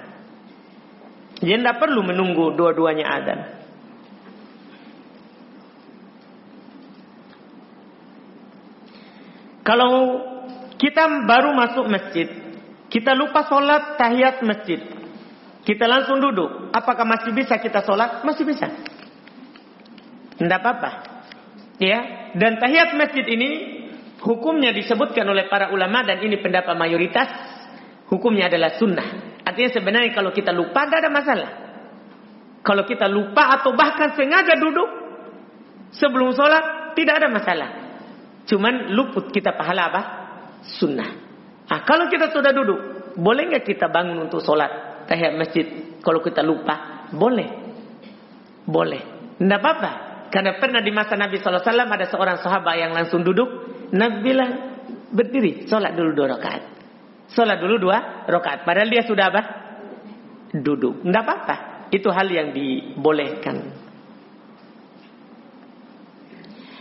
Jadi tidak perlu menunggu dua-duanya azan. Kalau kita baru masuk masjid, kita lupa sholat tahiyat masjid. Kita langsung duduk. Apakah masih bisa kita sholat? Masih bisa. Tidak apa-apa. Ya, dan tahiyat masjid ini hukumnya disebutkan oleh para ulama dan ini pendapat mayoritas hukumnya adalah sunnah. Artinya sebenarnya kalau kita lupa tidak ada masalah. Kalau kita lupa atau bahkan sengaja duduk sebelum sholat tidak ada masalah. Cuman luput kita pahala apa? Sunnah. Nah, kalau kita sudah duduk, boleh nggak kita bangun untuk sholat tahiyat masjid? Kalau kita lupa, boleh. Boleh. Tidak apa-apa. Karena pernah di masa Nabi SAW ada seorang sahabat yang langsung duduk. Nabi bilang, berdiri, sholat dulu dua rakaat. Sholat dulu dua rakaat. Padahal dia sudah apa? Duduk. Tidak apa-apa. Itu hal yang dibolehkan.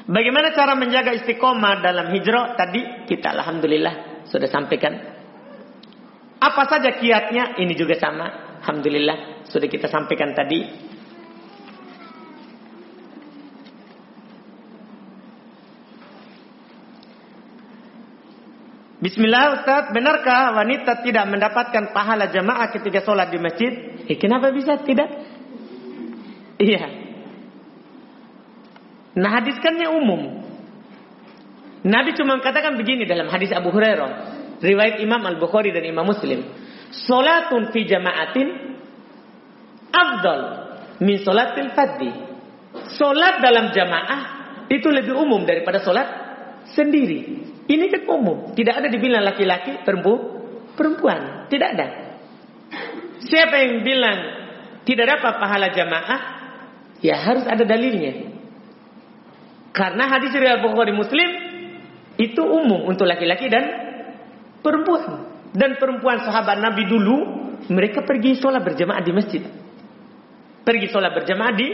Bagaimana cara menjaga istiqomah dalam hijrah? Tadi kita Alhamdulillah sudah sampaikan. Apa saja kiatnya? Ini juga sama. Alhamdulillah sudah kita sampaikan tadi. Bismillah Ustaz, benarkah wanita tidak mendapatkan pahala jamaah ketika sholat di masjid? Eh, kenapa bisa tidak? Iya. Nah hadiskannya umum. Nabi cuma katakan begini dalam hadis Abu Hurairah. Riwayat Imam Al-Bukhari dan Imam Muslim. Sholatun fi jama'atin afdal min sholatil faddi. Sholat dalam jamaah itu lebih umum daripada sholat sendiri. Ini kan umum. Tidak ada dibilang laki-laki, perempuan. Tidak ada. Siapa yang bilang tidak dapat pahala jamaah, ya harus ada dalilnya. Karena hadis riwayat Bukhari Muslim itu umum untuk laki-laki dan perempuan. Dan perempuan sahabat Nabi dulu mereka pergi sholat berjamaah di masjid. Pergi sholat berjamaah di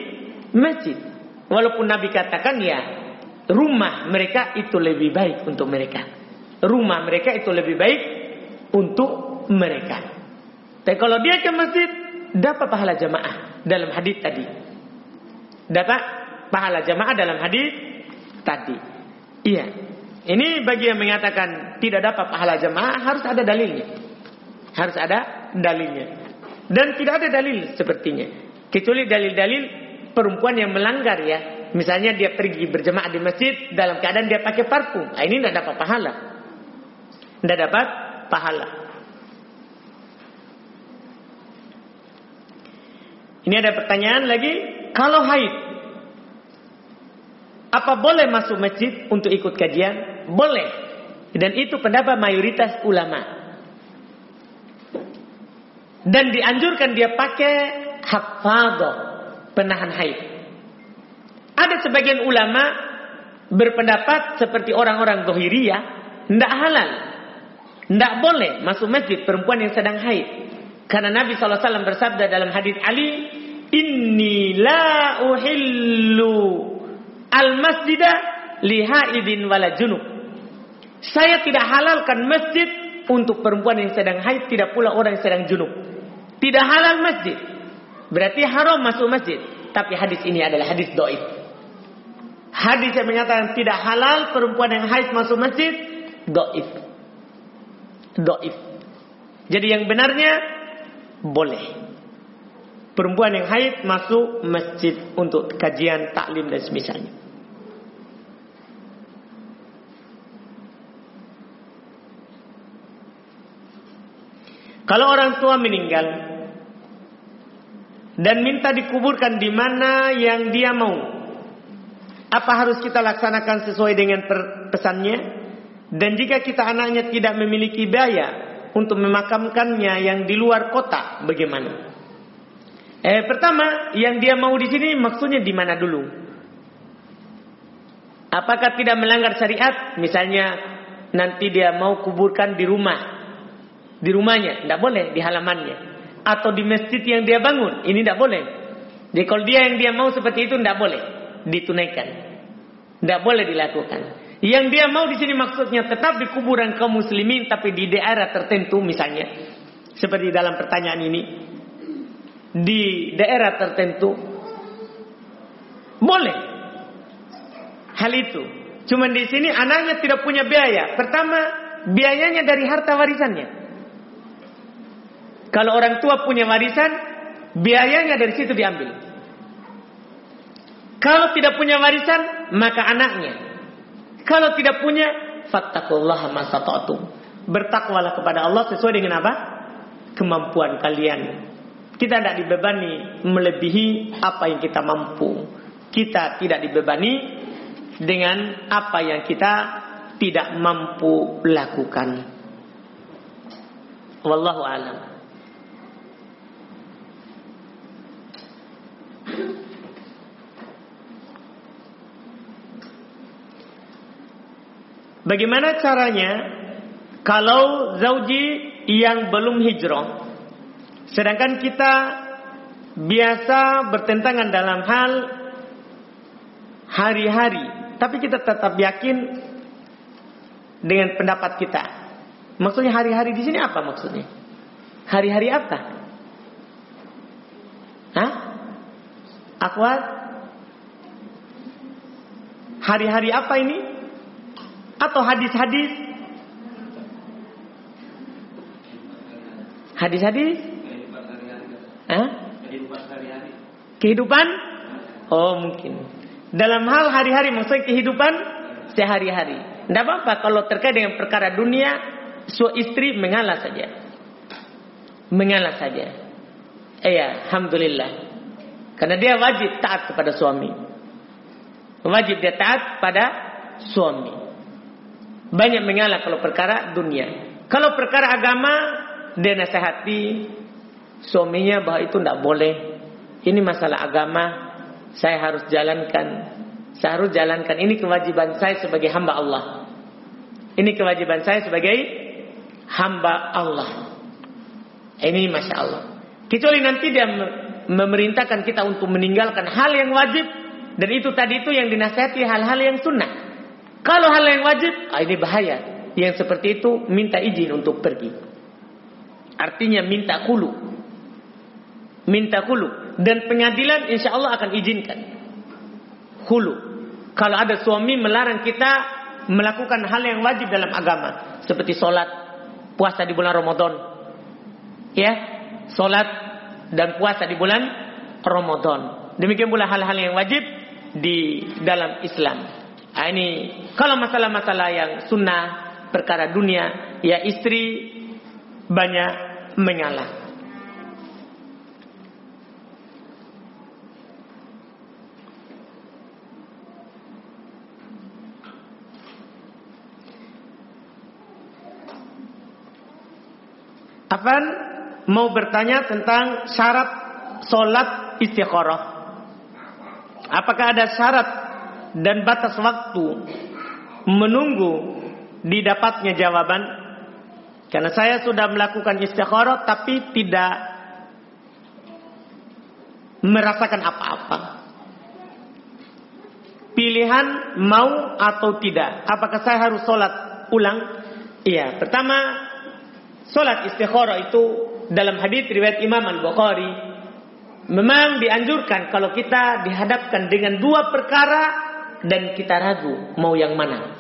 masjid. Walaupun Nabi katakan ya rumah mereka itu lebih baik untuk mereka. Rumah mereka itu lebih baik untuk mereka. Tapi kalau dia ke masjid, dapat pahala jamaah dalam hadis tadi. Dapat pahala jamaah dalam hadis tadi. Iya. Ini bagi yang mengatakan tidak dapat pahala jamaah harus ada dalilnya. Harus ada dalilnya. Dan tidak ada dalil sepertinya. Kecuali dalil-dalil perempuan yang melanggar ya Misalnya dia pergi berjemaah di masjid dalam keadaan dia pakai parfum. Nah, ini tidak dapat pahala. Tidak dapat pahala. Ini ada pertanyaan lagi. Kalau haid. Apa boleh masuk masjid untuk ikut kajian? Boleh. Dan itu pendapat mayoritas ulama. Dan dianjurkan dia pakai hafadah. Penahan haid. Ada sebagian ulama berpendapat seperti orang-orang Zohiriyah, tidak halal. Tidak boleh masuk masjid perempuan yang sedang haid. Karena Nabi SAW bersabda dalam hadis Ali, Inni la uhillu al-masjidah lihaidin wala junub. Saya tidak halalkan masjid untuk perempuan yang sedang haid, tidak pula orang yang sedang junub. Tidak halal masjid. Berarti haram masuk masjid. Tapi hadis ini adalah hadis doib. Hadis yang menyatakan tidak halal perempuan yang haid masuk masjid, doif. Doif. Jadi yang benarnya boleh. Perempuan yang haid masuk masjid untuk kajian taklim dan semisalnya. Kalau orang tua meninggal dan minta dikuburkan di mana yang dia mau, apa harus kita laksanakan sesuai dengan pesannya? Dan jika kita anaknya tidak memiliki biaya untuk memakamkannya yang di luar kota, bagaimana? Eh, pertama, yang dia mau di sini maksudnya di mana dulu? Apakah tidak melanggar syariat? Misalnya nanti dia mau kuburkan di rumah, di rumahnya, tidak boleh di halamannya, atau di masjid yang dia bangun, ini tidak boleh. Jadi kalau dia yang dia mau seperti itu tidak boleh ditunaikan, tidak boleh dilakukan. Yang dia mau di sini maksudnya tetap di kuburan kaum muslimin, tapi di daerah tertentu misalnya, seperti dalam pertanyaan ini, di daerah tertentu boleh hal itu. Cuman di sini anaknya tidak punya biaya. Pertama, biayanya dari harta warisannya. Kalau orang tua punya warisan, biayanya dari situ diambil. Kalau tidak punya warisan, maka anaknya. Kalau tidak punya, fattakullaha masata'tum. Bertakwalah kepada Allah sesuai dengan apa? Kemampuan kalian. Kita tidak dibebani melebihi apa yang kita mampu. Kita tidak dibebani dengan apa yang kita tidak mampu lakukan. Wallahu alam. Bagaimana caranya kalau zauji yang belum hijrah Sedangkan kita biasa bertentangan dalam hal hari-hari, tapi kita tetap yakin dengan pendapat kita. Maksudnya hari-hari di sini apa maksudnya? Hari-hari apa? Hah? Akwat? Hari-hari apa ini? Atau hadis-hadis? Hadis-hadis? Kehidupan Oh mungkin. Dalam hal hari-hari maksudnya kehidupan sehari-hari. Tidak apa-apa kalau terkait dengan perkara dunia, su istri mengalah saja. Mengalah saja. Iya, alhamdulillah. Karena dia wajib taat kepada suami. Wajib dia taat pada suami. Banyak mengalah kalau perkara dunia. Kalau perkara agama, dia nasihati, suaminya bahwa itu tidak boleh. Ini masalah agama, saya harus jalankan. Saya harus jalankan. Ini kewajiban saya sebagai hamba Allah. Ini kewajiban saya sebagai hamba Allah. Ini masya Allah. Kecuali nanti dia memerintahkan kita untuk meninggalkan hal yang wajib. Dan itu tadi itu yang dinasihati hal-hal yang sunnah. Kalau hal yang wajib, ah ini bahaya. Yang seperti itu minta izin untuk pergi. Artinya minta kulu. Minta hulu dan pengadilan insya Allah akan izinkan. Hulu kalau ada suami melarang kita melakukan hal yang wajib dalam agama. Seperti sholat puasa di bulan Ramadan. Ya. Sholat dan puasa di bulan Ramadan. Demikian pula hal-hal yang wajib di dalam Islam. Nah, ini kalau masalah-masalah yang sunnah perkara dunia ya istri banyak mengalah Afan mau bertanya tentang syarat solat istikharah. Apakah ada syarat dan batas waktu menunggu didapatnya jawaban? Karena saya sudah melakukan istikharah tapi tidak merasakan apa-apa. Pilihan mau atau tidak. Apakah saya harus sholat ulang? Iya. Pertama, Salat istikharah itu dalam hadis riwayat Imam Al-Bukhari memang dianjurkan kalau kita dihadapkan dengan dua perkara dan kita ragu mau yang mana.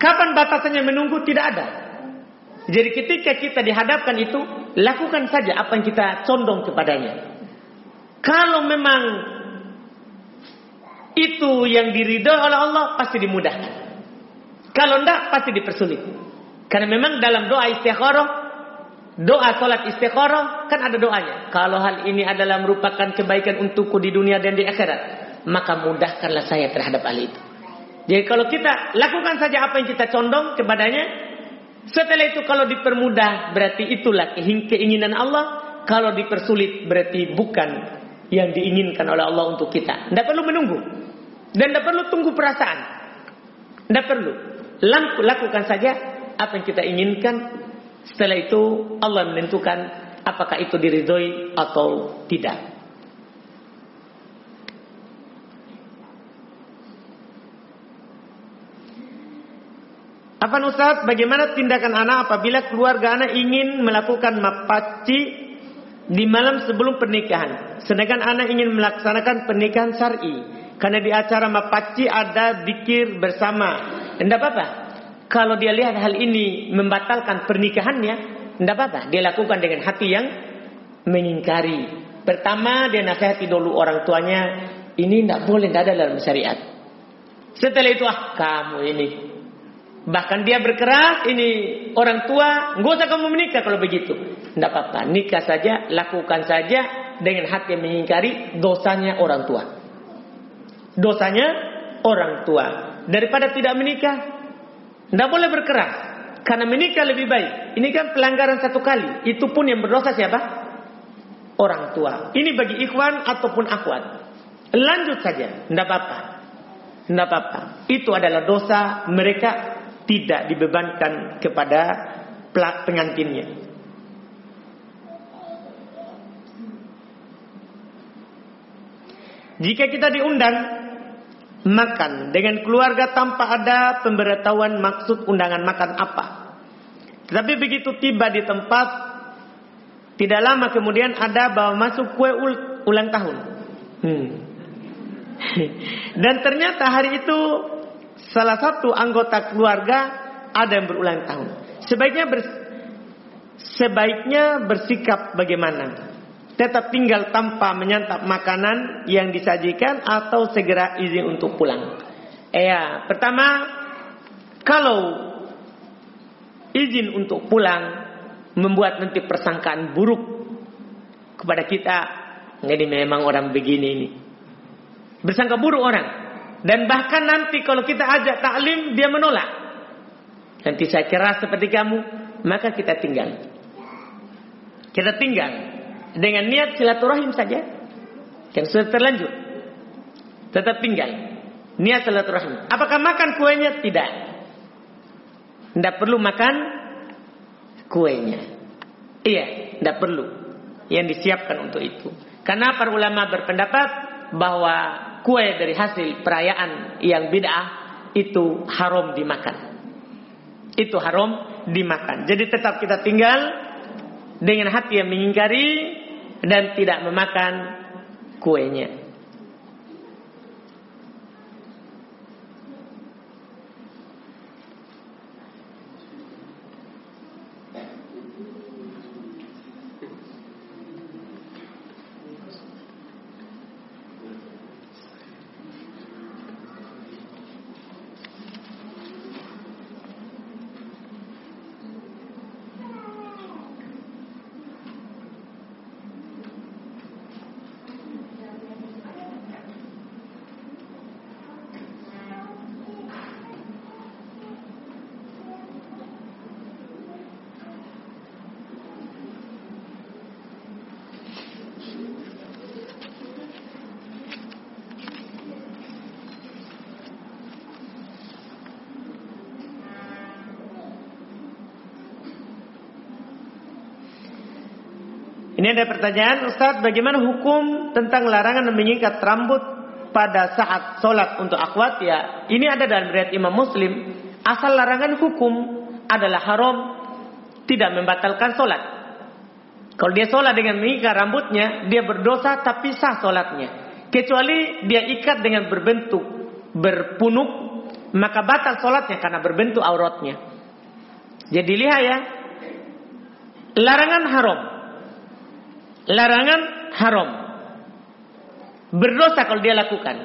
Kapan batasannya menunggu tidak ada. Jadi ketika kita dihadapkan itu lakukan saja apa yang kita condong kepadanya. Kalau memang itu yang diridhoi oleh Allah pasti dimudahkan. Kalau tidak pasti dipersulit. Karena memang dalam doa istikharah, doa salat istikharah kan ada doanya. Kalau hal ini adalah merupakan kebaikan untukku di dunia dan di akhirat, maka mudahkanlah saya terhadap hal itu. Jadi kalau kita lakukan saja apa yang kita condong kepadanya, setelah itu kalau dipermudah berarti itulah keinginan Allah. kalau dipersulit berarti bukan yang diinginkan oleh Allah untuk kita. Tidak perlu menunggu. Dan tidak perlu tunggu perasaan. Tidak perlu. Lakukan saja apa yang kita inginkan. Setelah itu Allah menentukan apakah itu diridhoi atau tidak. Apa Ustaz, bagaimana tindakan anak apabila keluarga anak ingin melakukan mapaci di malam sebelum pernikahan. Sedangkan anak ingin melaksanakan pernikahan syar'i. Karena di acara mapaci ada dikir bersama. Tidak apa-apa. Kalau dia lihat hal ini membatalkan pernikahannya, tidak apa-apa. Dia lakukan dengan hati yang mengingkari. Pertama dia nasihati dulu orang tuanya. Ini tidak boleh, tidak ada dalam syariat. Setelah itu, ah kamu ini Bahkan dia berkeras, ini orang tua, nggak usah kamu menikah kalau begitu. Tidak apa-apa, nikah saja, lakukan saja dengan hati yang mengingkari dosanya orang tua. Dosanya orang tua. Daripada tidak menikah, tidak boleh berkeras. Karena menikah lebih baik. Ini kan pelanggaran satu kali. Itu pun yang berdosa siapa? Orang tua. Ini bagi ikhwan ataupun akhwat. Lanjut saja, tidak apa-apa. Tidak apa-apa. Itu adalah dosa mereka tidak dibebankan kepada pengantinnya. Jika kita diundang makan dengan keluarga tanpa ada pemberitahuan maksud undangan makan apa. Tetapi begitu tiba di tempat, tidak lama kemudian ada bawa masuk kue ulang tahun. Hmm. Dan ternyata hari itu salah satu anggota keluarga ada yang berulang tahun. Sebaiknya ber, sebaiknya bersikap bagaimana? Tetap tinggal tanpa menyantap makanan yang disajikan atau segera izin untuk pulang. Ya, pertama kalau izin untuk pulang membuat nanti persangkaan buruk kepada kita, ini memang orang begini ini. Bersangka buruk orang. Dan bahkan nanti kalau kita ajak taklim dia menolak. Nanti saya kira seperti kamu, maka kita tinggal. Kita tinggal dengan niat silaturahim saja. Yang sudah terlanjur. Tetap tinggal. Niat silaturahim. Apakah makan kuenya? Tidak. Tidak perlu makan kuenya. Iya, tidak perlu. Yang disiapkan untuk itu. Karena para ulama berpendapat bahwa kue dari hasil perayaan yang bid'ah itu haram dimakan. Itu haram dimakan. Jadi tetap kita tinggal dengan hati yang mengingkari dan tidak memakan kuenya. Ada pertanyaan, Ustaz, bagaimana hukum tentang larangan menyikat rambut pada saat sholat untuk akhwat? Ya, ini ada dalam riwayat Imam Muslim. Asal larangan hukum adalah haram, tidak membatalkan sholat. Kalau dia sholat dengan mengikat rambutnya, dia berdosa tapi sah sholatnya. Kecuali dia ikat dengan berbentuk berpunuk, maka batal sholatnya karena berbentuk auratnya. Jadi lihat ya, larangan haram larangan haram. Berdosa kalau dia lakukan.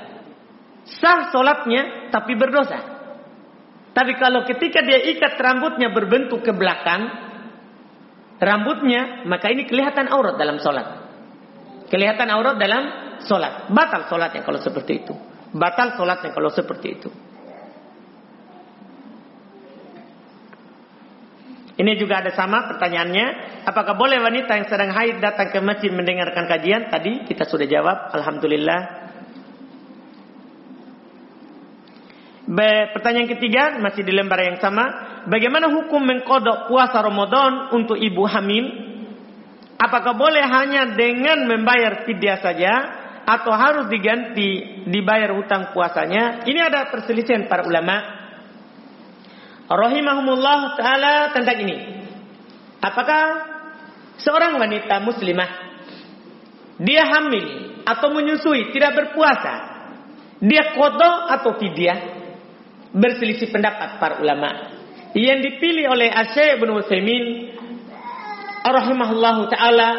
Sah solatnya tapi berdosa. Tapi kalau ketika dia ikat rambutnya berbentuk ke belakang, rambutnya, maka ini kelihatan aurat dalam solat. Kelihatan aurat dalam solat. Batal solatnya kalau seperti itu. Batal solatnya kalau seperti itu. Ini juga ada sama pertanyaannya. Apakah boleh wanita yang sedang haid datang ke masjid mendengarkan kajian? Tadi kita sudah jawab. Alhamdulillah. Be, pertanyaan ketiga masih di lembar yang sama. Bagaimana hukum mengkodok puasa Ramadan untuk ibu hamil? Apakah boleh hanya dengan membayar fidyah saja atau harus diganti dibayar hutang puasanya? Ini ada perselisihan para ulama rahimahumullah taala tentang ini. Apakah seorang wanita muslimah dia hamil atau menyusui tidak berpuasa, dia kodok atau fidyah? Berselisih pendapat para ulama. Yang dipilih oleh Asy'ib bin Utsaimin rahimahullahu taala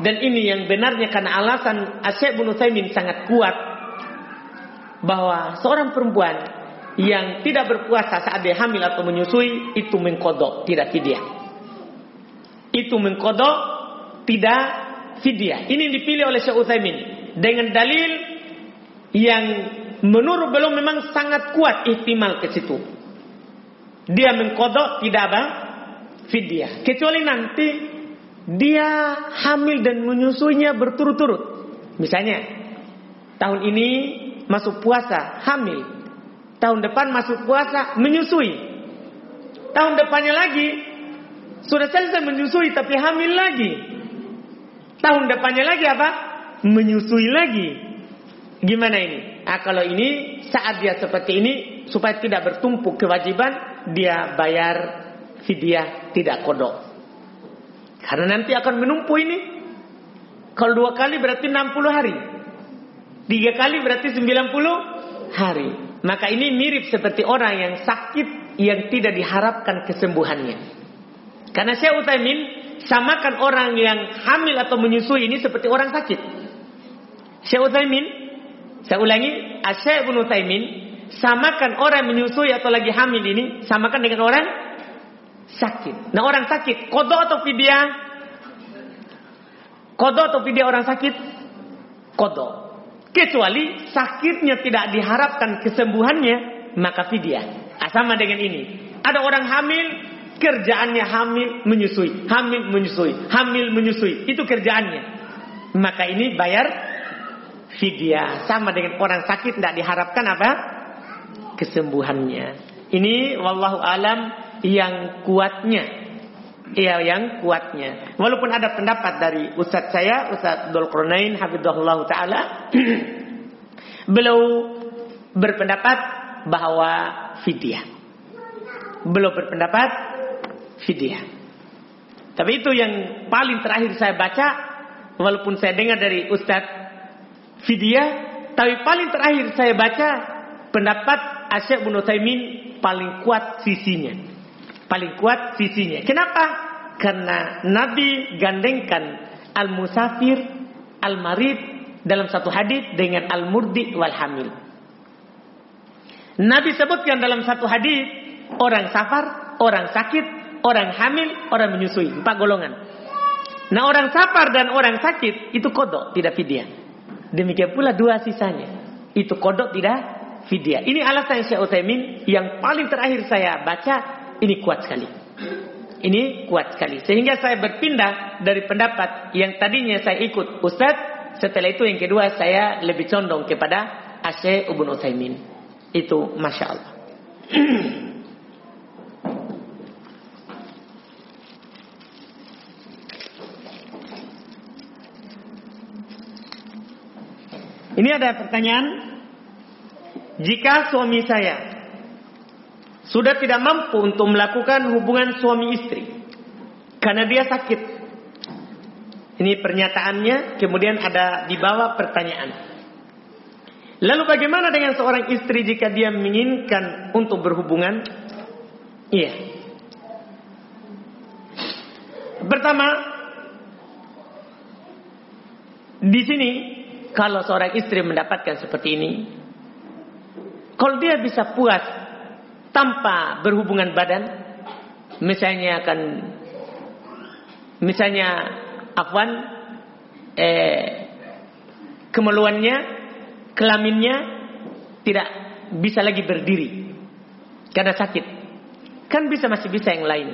dan ini yang benarnya karena alasan Asy'ib bin sangat kuat bahwa seorang perempuan yang tidak berpuasa saat dia hamil atau menyusui itu mengkodok tidak fidyah. Itu mengkodok tidak fidyah. Ini dipilih oleh Syekh Utsaimin dengan dalil yang menurut belum memang sangat kuat ihtimal ke situ. Dia mengkodok tidak apa? Fidyah. Kecuali nanti dia hamil dan menyusuinya berturut-turut. Misalnya tahun ini masuk puasa hamil Tahun depan masuk puasa menyusui. Tahun depannya lagi sudah selesai menyusui tapi hamil lagi. Tahun depannya lagi apa? Menyusui lagi. Gimana ini? Nah, kalau ini saat dia seperti ini supaya tidak bertumpuk kewajiban dia bayar fidyah tidak kodok. Karena nanti akan menumpuk ini. Kalau dua kali berarti 60 hari. Tiga kali berarti 90 hari. Maka ini mirip seperti orang yang sakit yang tidak diharapkan kesembuhannya. Karena saya Utsaimin samakan orang yang hamil atau menyusui ini seperti orang sakit. Syekh Utsaimin, saya ulangi, Syekh bin Utsaimin samakan orang menyusui atau lagi hamil ini samakan dengan orang sakit. Nah, orang sakit kodok atau fidyah? Kodok atau fidyah orang sakit? Kodok. Kecuali sakitnya tidak diharapkan kesembuhannya, maka fidyah. Ah, sama dengan ini. Ada orang hamil, kerjaannya hamil menyusui, hamil menyusui, hamil menyusui. Itu kerjaannya. Maka ini bayar fidyah. Sama dengan orang sakit tidak diharapkan apa? Kesembuhannya. Ini wallahu alam yang kuatnya. Iya yang kuatnya. Walaupun ada pendapat dari ustaz saya, Ustaz Dul Qurnain hafizahullah taala, beliau berpendapat bahwa fidyah. Beliau berpendapat fidyah. Tapi itu yang paling terakhir saya baca, walaupun saya dengar dari Ustaz fidyah, tapi paling terakhir saya baca pendapat Asyik bin Taimin paling kuat sisinya paling kuat sisinya. Kenapa? Karena Nabi gandengkan al-musafir, al-marid dalam satu hadis dengan al-murdi wal hamil. Nabi sebutkan dalam satu hadis orang safar, orang sakit, orang hamil, orang menyusui, empat golongan. Nah orang safar dan orang sakit itu kodok, tidak fidyah. Demikian pula dua sisanya. Itu kodok tidak fidyah. Ini alasan Syekh Utsaimin yang paling terakhir saya baca ini kuat sekali. Ini kuat sekali. Sehingga saya berpindah dari pendapat yang tadinya saya ikut Ustadz. Setelah itu yang kedua saya lebih condong kepada Asy Ibnu Utsaimin. Itu Masya Allah. Ini ada pertanyaan. Jika suami saya sudah tidak mampu untuk melakukan hubungan suami istri karena dia sakit. Ini pernyataannya, kemudian ada di bawah pertanyaan. Lalu bagaimana dengan seorang istri jika dia menginginkan untuk berhubungan? Iya. Pertama, di sini kalau seorang istri mendapatkan seperti ini, kalau dia bisa puas tanpa berhubungan badan misalnya akan misalnya afwan eh, kemaluannya kelaminnya tidak bisa lagi berdiri karena sakit kan bisa masih bisa yang lain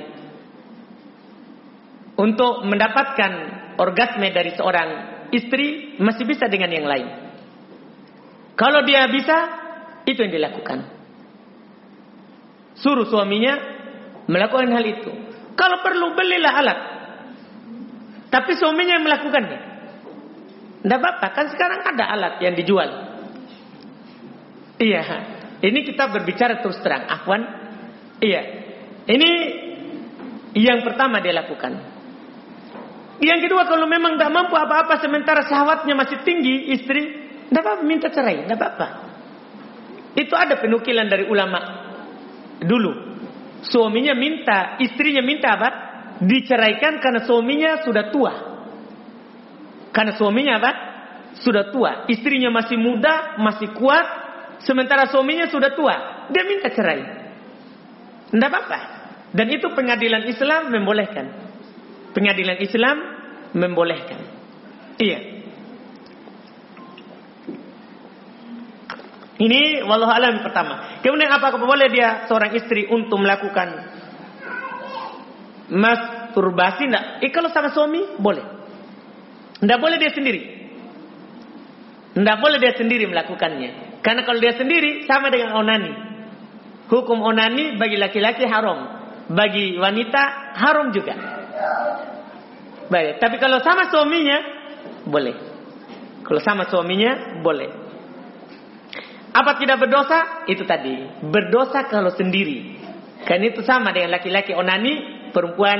untuk mendapatkan orgasme dari seorang istri masih bisa dengan yang lain. Kalau dia bisa, itu yang dilakukan. Suruh suaminya melakukan hal itu. Kalau perlu belilah alat. Tapi suaminya yang melakukannya. Tidak apa-apa, kan sekarang ada alat yang dijual. Iya, ini kita berbicara terus terang. Afwan, iya. Ini yang pertama dia lakukan. Yang kedua, kalau memang tidak mampu apa-apa sementara syahwatnya masih tinggi, istri, tidak apa-apa, minta cerai, tidak apa-apa. Itu ada penukilan dari ulama dulu. Suaminya minta, istrinya minta apa? Diceraikan karena suaminya sudah tua. Karena suaminya apa? Sudah tua. Istrinya masih muda, masih kuat. Sementara suaminya sudah tua. Dia minta cerai. Tidak apa-apa. Dan itu pengadilan Islam membolehkan. Pengadilan Islam membolehkan. Iya. Ini walau alam pertama. Kemudian apakah boleh dia seorang istri untuk melakukan masturbasi? Tidak. Eh, kalau sama suami boleh. Tidak boleh dia sendiri. Tidak boleh dia sendiri melakukannya. Karena kalau dia sendiri sama dengan onani. Hukum onani bagi laki-laki haram. Bagi wanita haram juga. Baik, tapi kalau sama suaminya boleh. Kalau sama suaminya boleh. Apa tidak berdosa? Itu tadi. Berdosa kalau sendiri. Kan itu sama dengan laki-laki onani, perempuan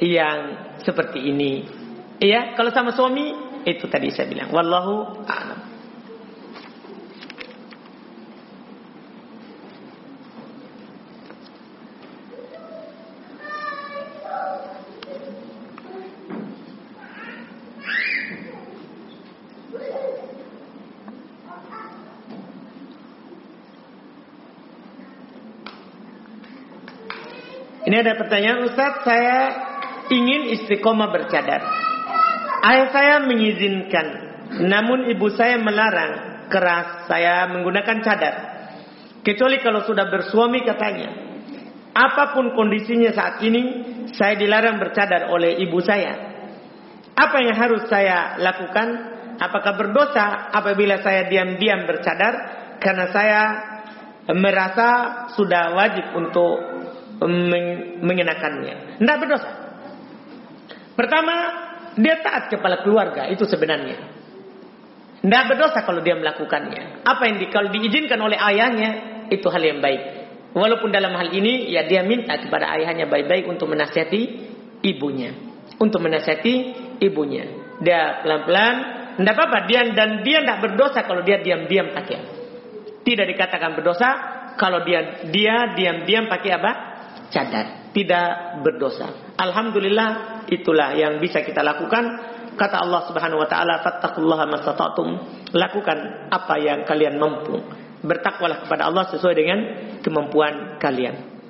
yang seperti ini. Iya, kalau sama suami itu tadi saya bilang. Wallahu a'lam. Ini ada pertanyaan Ustaz, saya ingin istiqomah bercadar. Ayah saya mengizinkan, namun ibu saya melarang keras saya menggunakan cadar. Kecuali kalau sudah bersuami katanya. Apa pun kondisinya saat ini, saya dilarang bercadar oleh ibu saya. Apa yang harus saya lakukan? Apakah berdosa apabila saya diam-diam bercadar? Karena saya merasa sudah wajib untuk mengenakannya. Tidak berdosa. Pertama, dia taat kepala keluarga. Itu sebenarnya. Tidak berdosa kalau dia melakukannya. Apa yang di, kalau diizinkan oleh ayahnya, itu hal yang baik. Walaupun dalam hal ini, ya dia minta kepada ayahnya baik-baik untuk menasihati ibunya. Untuk menasihati ibunya. Dia pelan-pelan, tidak apa-apa. Dia, dan dia tidak berdosa kalau dia diam-diam pakai. Tidak dikatakan berdosa kalau dia dia diam-diam pakai apa? Cadar, tidak berdosa. Alhamdulillah itulah yang bisa kita lakukan. Kata Allah Subhanahu wa taala, "Fattaqullaha mastata'tum." Lakukan apa yang kalian mampu. Bertakwalah kepada Allah sesuai dengan kemampuan kalian.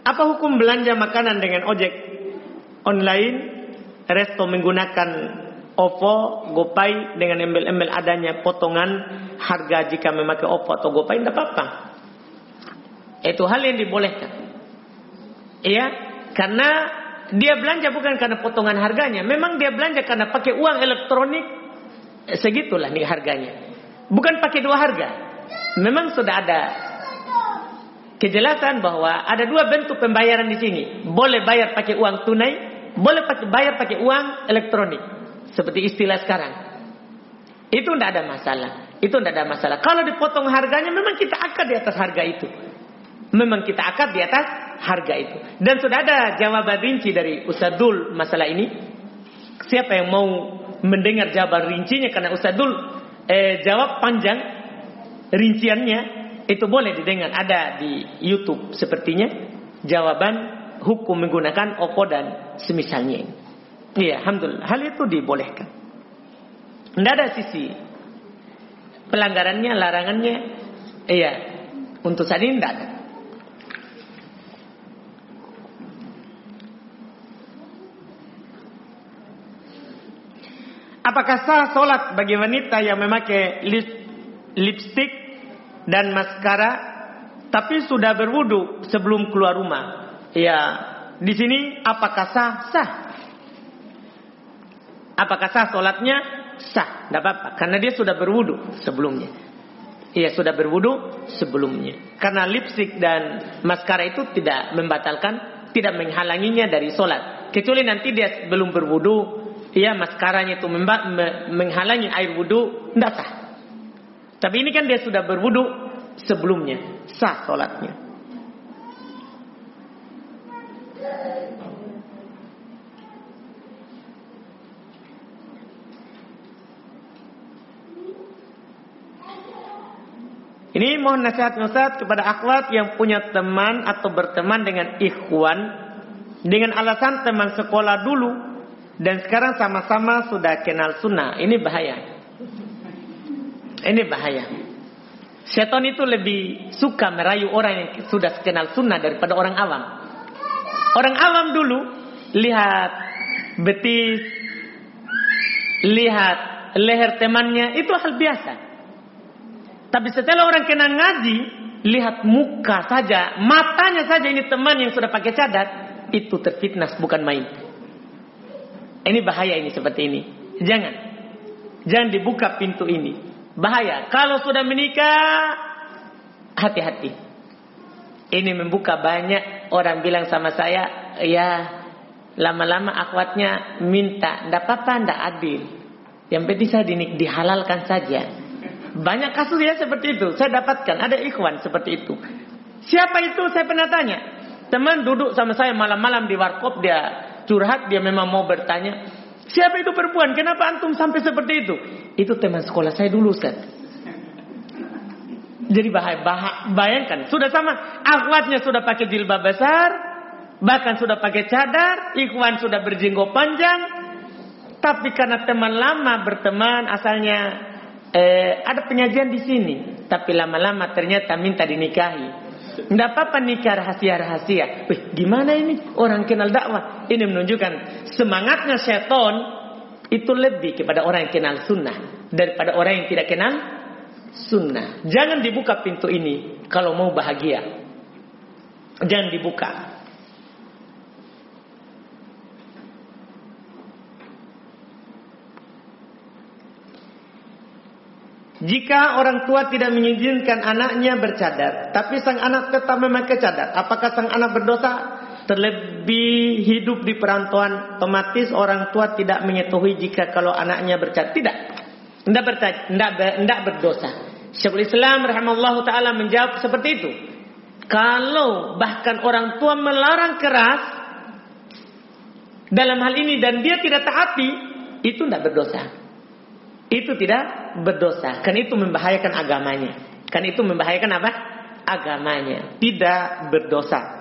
Apa hukum belanja makanan dengan ojek online? Resto menggunakan OVO, GoPay dengan embel-embel adanya potongan harga jika memakai OVO atau GoPay tidak apa-apa. Itu hal yang dibolehkan. Iya, karena dia belanja bukan karena potongan harganya, memang dia belanja karena pakai uang elektronik segitulah nih harganya. Bukan pakai dua harga. Memang sudah ada kejelasan bahwa ada dua bentuk pembayaran di sini. Boleh bayar pakai uang tunai, boleh bayar pakai uang elektronik. Seperti istilah sekarang. Itu tidak ada masalah. Itu tidak ada masalah. Kalau dipotong harganya memang kita akad di atas harga itu. Memang kita akad di atas harga itu. Dan sudah ada jawaban rinci dari Ustadul masalah ini. Siapa yang mau mendengar jawaban rincinya karena Ustadul eh, jawab panjang rinciannya itu boleh didengar ada di YouTube sepertinya jawaban hukum menggunakan OPPO dan semisalnya ini. Iya, alhamdulillah. Hal itu dibolehkan. Tidak ada sisi pelanggarannya, larangannya. Iya, untuk saat ini tidak. Apakah sah sholat bagi wanita yang memakai lip, lipstick dan maskara tapi sudah berwudu sebelum keluar rumah. Ya, di sini apakah sah? Sah. Apakah sah solatnya? Sah, tidak apa-apa. Karena dia sudah berwudu sebelumnya. Ia sudah berwudu sebelumnya. Karena lipstick dan maskara itu tidak membatalkan, tidak menghalanginya dari solat. Kecuali nanti dia belum berwudu, ia maskaranya itu menghalangi air wudu, tidak sah. Tapi ini kan dia sudah berwudu sebelumnya, sah solatnya. Ini mohon nasihat Ustaz kepada akhwat yang punya teman atau berteman dengan ikhwan dengan alasan teman sekolah dulu dan sekarang sama-sama sudah kenal sunnah. Ini bahaya. Ini bahaya. Setan itu lebih suka merayu orang yang sudah kenal sunnah daripada orang awam. Orang awam dulu lihat betis, lihat leher temannya itu hal biasa. Tapi setelah orang kena ngaji, lihat muka saja, matanya saja ini teman yang sudah pakai cadar, itu terfitnah bukan main. Ini bahaya ini seperti ini. Jangan. Jangan dibuka pintu ini. Bahaya. Kalau sudah menikah, hati-hati. Ini membuka banyak orang bilang sama saya, ya lama-lama akhwatnya minta, ndak apa-apa, ndak adil. Yang penting saya dihalalkan saja. Banyak kasus ya seperti itu. Saya dapatkan ada ikhwan seperti itu. Siapa itu? Saya pernah tanya. Teman duduk sama saya malam-malam di warkop dia curhat dia memang mau bertanya. Siapa itu perempuan? Kenapa antum sampai seperti itu? Itu teman sekolah saya dulu Ustaz. Jadi bahaya, bahaya, bayangkan sudah sama akhwatnya sudah pakai jilbab besar, bahkan sudah pakai cadar, ikhwan sudah berjenggot panjang, tapi karena teman lama berteman asalnya eh, ada penyajian di sini, tapi lama-lama ternyata minta dinikahi. Tidak apa-apa nikah rahasia-rahasia. Wih, gimana ini? Orang kenal dakwah. Ini menunjukkan semangatnya seton itu lebih kepada orang yang kenal sunnah daripada orang yang tidak kenal sunnah. Jangan dibuka pintu ini kalau mau bahagia. Jangan dibuka. Jika orang tua tidak mengizinkan anaknya bercadar, tapi sang anak tetap memakai cadar, apakah sang anak berdosa? Terlebih hidup di perantauan, otomatis orang tua tidak mengetahui jika kalau anaknya bercadar. Tidak. Tidak, bercadar, tidak, tidak berdosa. Syekhul Islam rahimahullah ta'ala menjawab seperti itu. Kalau bahkan orang tua melarang keras dalam hal ini dan dia tidak taati, itu tidak berdosa itu tidak berdosa. Kan itu membahayakan agamanya. Kan itu membahayakan apa? Agamanya. Tidak berdosa.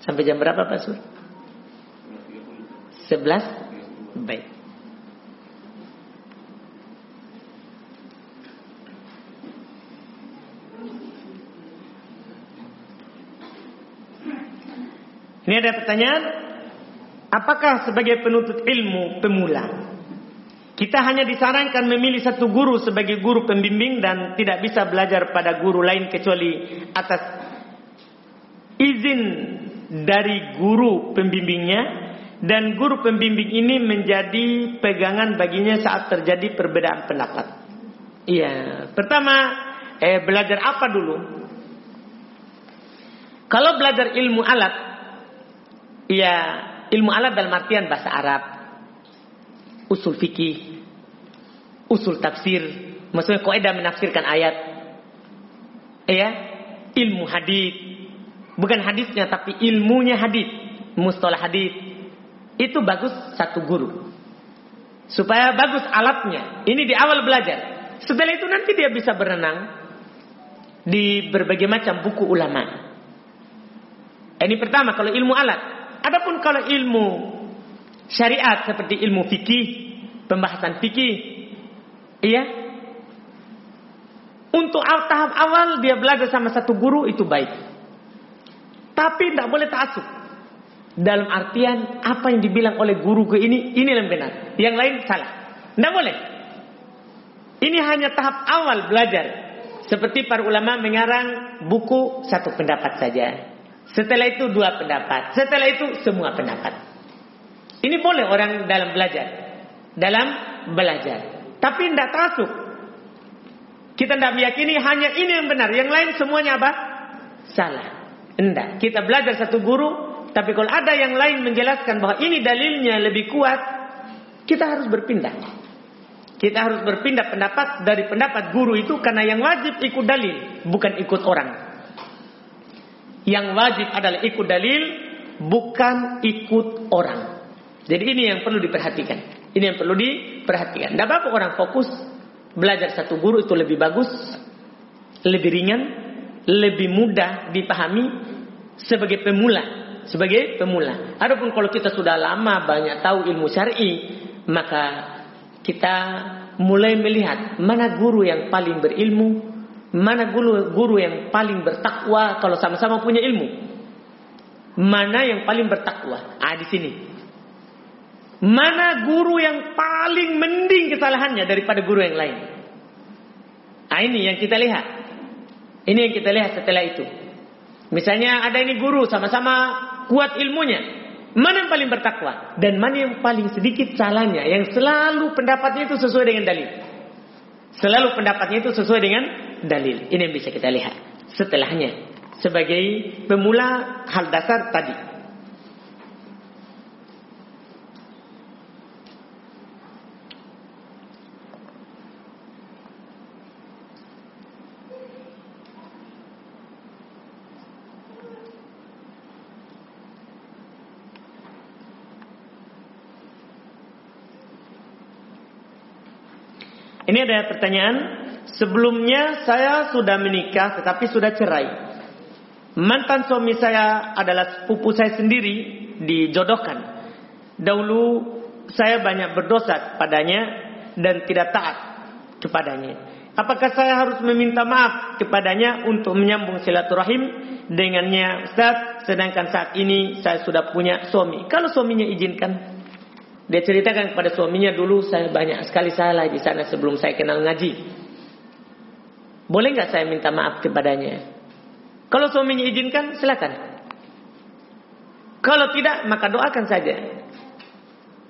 Sampai jam berapa Pak Sur? 11? Baik. Ini ada pertanyaan, apakah sebagai penuntut ilmu pemula kita hanya disarankan memilih satu guru sebagai guru pembimbing dan tidak bisa belajar pada guru lain kecuali atas izin dari guru pembimbingnya dan guru pembimbing ini menjadi pegangan baginya saat terjadi perbedaan pendapat. Iya, pertama eh belajar apa dulu? Kalau belajar ilmu alat Iya, ilmu alat dalam artian bahasa Arab, usul fikih, usul tafsir, maksudnya kaidah menafsirkan ayat. Iya, ilmu hadis. Bukan hadisnya tapi ilmunya hadis, mustalah hadis. Itu bagus satu guru. Supaya bagus alatnya. Ini di awal belajar. Setelah itu nanti dia bisa berenang di berbagai macam buku ulama. Ini pertama kalau ilmu alat. Adapun kalau ilmu syariat seperti ilmu fikih, pembahasan fikih, iya. Untuk tahap awal dia belajar sama satu guru itu baik. Tapi tidak boleh taksub. Dalam artian apa yang dibilang oleh guru ke ini, ini yang benar. Yang lain salah. Tidak boleh. Ini hanya tahap awal belajar. Seperti para ulama mengarang buku satu pendapat saja. Setelah itu dua pendapat. Setelah itu semua pendapat. Ini boleh orang dalam belajar. Dalam belajar. Tapi tidak tasuk. Kita tidak meyakini hanya ini yang benar. Yang lain semuanya apa? Salah. Tidak. Kita belajar satu guru. Tapi kalau ada yang lain menjelaskan bahwa ini dalilnya lebih kuat. Kita harus berpindah. Kita harus berpindah pendapat dari pendapat guru itu karena yang wajib ikut dalil, bukan ikut orang. Yang wajib adalah ikut dalil, bukan ikut orang. Jadi ini yang perlu diperhatikan. Ini yang perlu diperhatikan. Tidak apa-apa orang fokus belajar satu guru itu lebih bagus, lebih ringan, lebih mudah dipahami sebagai pemula, sebagai pemula. Adapun kalau kita sudah lama banyak tahu ilmu syar'i, maka kita mulai melihat mana guru yang paling berilmu, mana guru guru yang paling bertakwa kalau sama-sama punya ilmu. Mana yang paling bertakwa? Ah di sini. Mana guru yang paling mending kesalahannya daripada guru yang lain? Ah ini yang kita lihat. Ini yang kita lihat setelah itu. Misalnya ada ini guru sama-sama kuat ilmunya, Mana yang paling bertakwa dan mana yang paling sedikit salahnya yang selalu pendapatnya itu sesuai dengan dalil. Selalu pendapatnya itu sesuai dengan dalil. Ini yang bisa kita lihat setelahnya sebagai pemula hal dasar tadi. Ini ada pertanyaan. Sebelumnya saya sudah menikah tetapi sudah cerai. Mantan suami saya adalah sepupu saya sendiri dijodohkan. Dahulu saya banyak berdosa padanya dan tidak taat kepadanya. Apakah saya harus meminta maaf kepadanya untuk menyambung silaturahim dengannya Ustaz? Sedangkan saat ini saya sudah punya suami. Kalau suaminya izinkan, dia ceritakan kepada suaminya dulu saya banyak sekali salah di sana sebelum saya kenal ngaji. Boleh nggak saya minta maaf kepadanya? Kalau suaminya izinkan, silakan. Kalau tidak, maka doakan saja.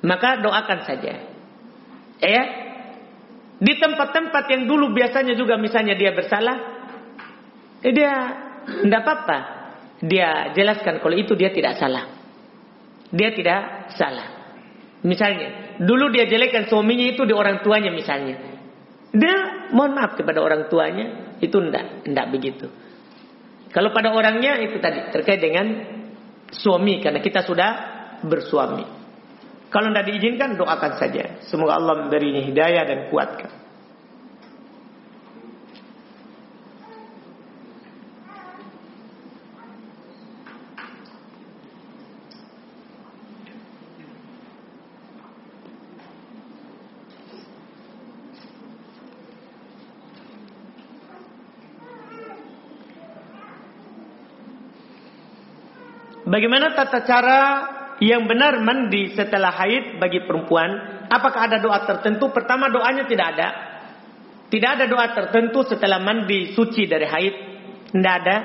Maka doakan saja. Ya. Di tempat-tempat yang dulu biasanya juga misalnya dia bersalah, eh dia tidak apa-apa. Dia jelaskan kalau itu dia tidak salah. Dia tidak salah. Misalnya, dulu dia jelekkan suaminya itu di orang tuanya misalnya. Dia mohon maaf kepada orang tuanya, itu enggak, enggak begitu. Kalau pada orangnya itu tadi terkait dengan suami karena kita sudah bersuami. Kalau tidak diizinkan doakan saja. Semoga Allah memberinya hidayah dan kuatkan. Bagaimana tata cara yang benar mandi setelah haid bagi perempuan? Apakah ada doa tertentu? Pertama doanya tidak ada. Tidak ada doa tertentu setelah mandi suci dari haid. Tidak ada.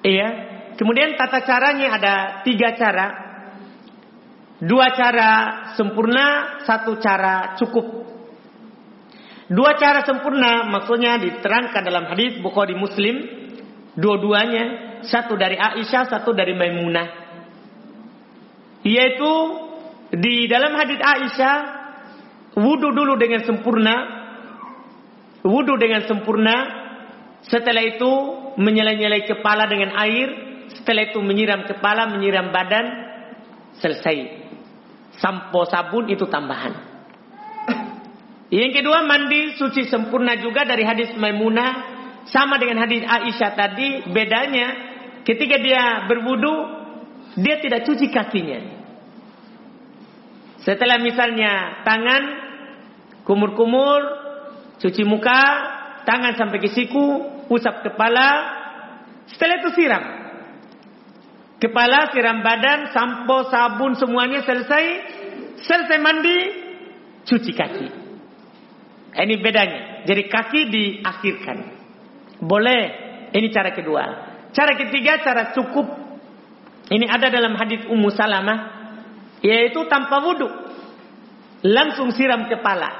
Iya. Kemudian tata caranya ada tiga cara. Dua cara sempurna, satu cara cukup. Dua cara sempurna maksudnya diterangkan dalam hadis Bukhari Muslim. Dua-duanya satu dari Aisyah, satu dari Maimunah. Yaitu di dalam hadis Aisyah wudu dulu dengan sempurna. Wudu dengan sempurna. Setelah itu menyelai-nyelai kepala dengan air. Setelah itu menyiram kepala, menyiram badan. Selesai. Sampo sabun itu tambahan. Yang kedua mandi suci sempurna juga dari hadis Maimunah sama dengan hadis Aisyah tadi bedanya Ketika dia berwudu, dia tidak cuci kakinya. Setelah misalnya tangan kumur-kumur, cuci muka, tangan sampai ke siku, usap kepala, setelah itu siram. Kepala, siram badan, sampo, sabun, semuanya selesai. Selesai mandi, cuci kaki. Ini bedanya. Jadi kaki diakhirkan. Boleh. Ini cara kedua. Cara ketiga, cara cukup. Ini ada dalam hadis Ummu Salamah. Yaitu tanpa wudhu. Langsung siram kepala.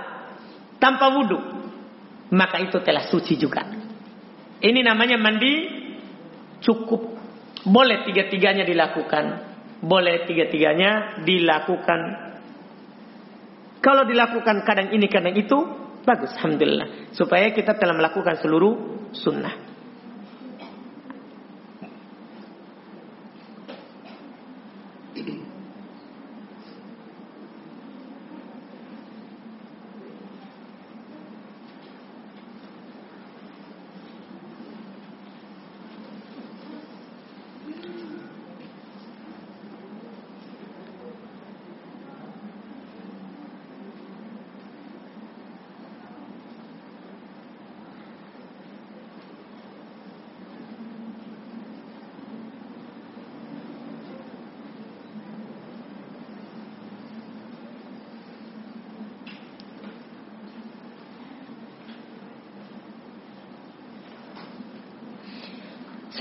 Tanpa wudhu. Maka itu telah suci juga. Ini namanya mandi cukup. Boleh tiga-tiganya dilakukan. Boleh tiga-tiganya dilakukan. Kalau dilakukan kadang ini kadang itu, bagus. Alhamdulillah. Supaya kita telah melakukan seluruh sunnah.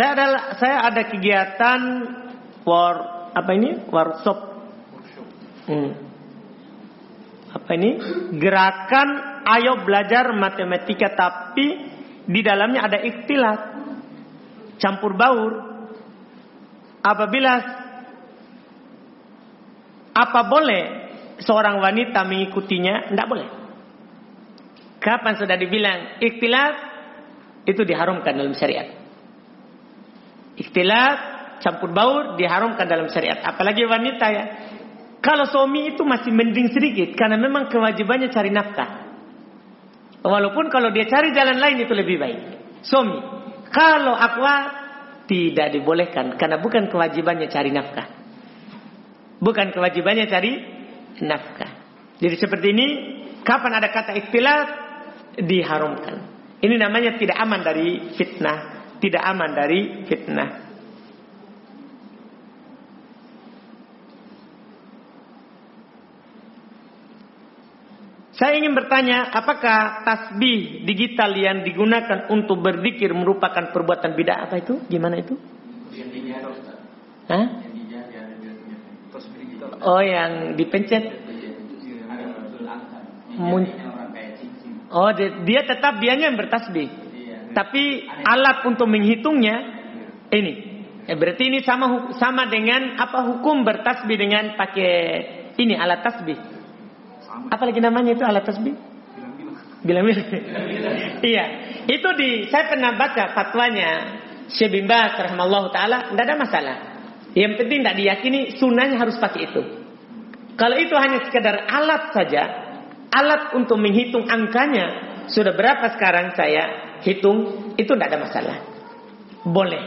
Saya ada saya ada kegiatan war apa ini workshop. Hmm. Apa ini? Gerakan ayo belajar matematika tapi di dalamnya ada ikhtilat. Campur baur. Apabila apa boleh seorang wanita mengikutinya? Tidak boleh. Kapan sudah dibilang ikhtilat itu diharumkan dalam syariat. Ikhtilat, campur baur diharamkan dalam syariat. Apalagi wanita ya. Kalau suami itu masih mending sedikit karena memang kewajibannya cari nafkah. Walaupun kalau dia cari jalan lain itu lebih baik. Suami. Kalau akhwat tidak dibolehkan karena bukan kewajibannya cari nafkah. Bukan kewajibannya cari nafkah. Jadi seperti ini, kapan ada kata ikhtilat diharamkan. Ini namanya tidak aman dari fitnah tidak aman dari fitnah. Saya ingin bertanya, apakah tasbih digital yang digunakan untuk berzikir merupakan perbuatan bid'ah apa itu? Gimana itu? Hah? Oh, yang dipencet. Oh, dia tetap dianya yang bertasbih. Tapi alat untuk menghitungnya ini. Ya, berarti ini sama sama dengan apa hukum bertasbih dengan pakai ini alat tasbih. Apa lagi namanya itu alat tasbih? Bilang-bilang. iya. Itu di saya pernah baca fatwanya Syekh bin Baz rahimallahu taala, tidak ada masalah. Yang penting tidak diyakini sunnahnya harus pakai itu. Kalau itu hanya sekedar alat saja, alat untuk menghitung angkanya, sudah berapa sekarang saya hitung, itu tidak ada masalah. Boleh.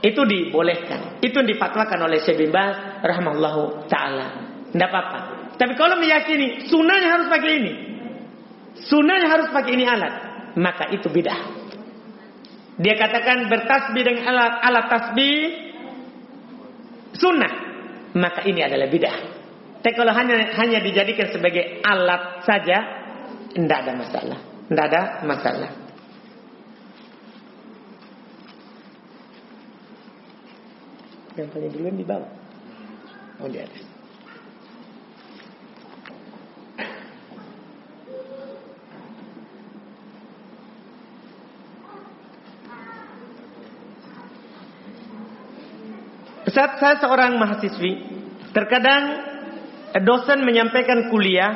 Itu dibolehkan. Itu difatwakan oleh Syekh bin Baz rahimahullahu taala. Tidak apa-apa. Tapi kalau meyakini sunnahnya harus pakai ini. Sunnahnya harus pakai ini alat. Maka itu bid'ah. Dia katakan bertasbih dengan alat, alat tasbih sunnah. Maka ini adalah bid'ah. Tapi kalau hanya hanya dijadikan sebagai alat saja, tidak ada masalah. Tidak ada masalah. Yang paling duluan di bawah. Oh di atas. Saat saya seorang mahasiswi, terkadang dosen menyampaikan kuliah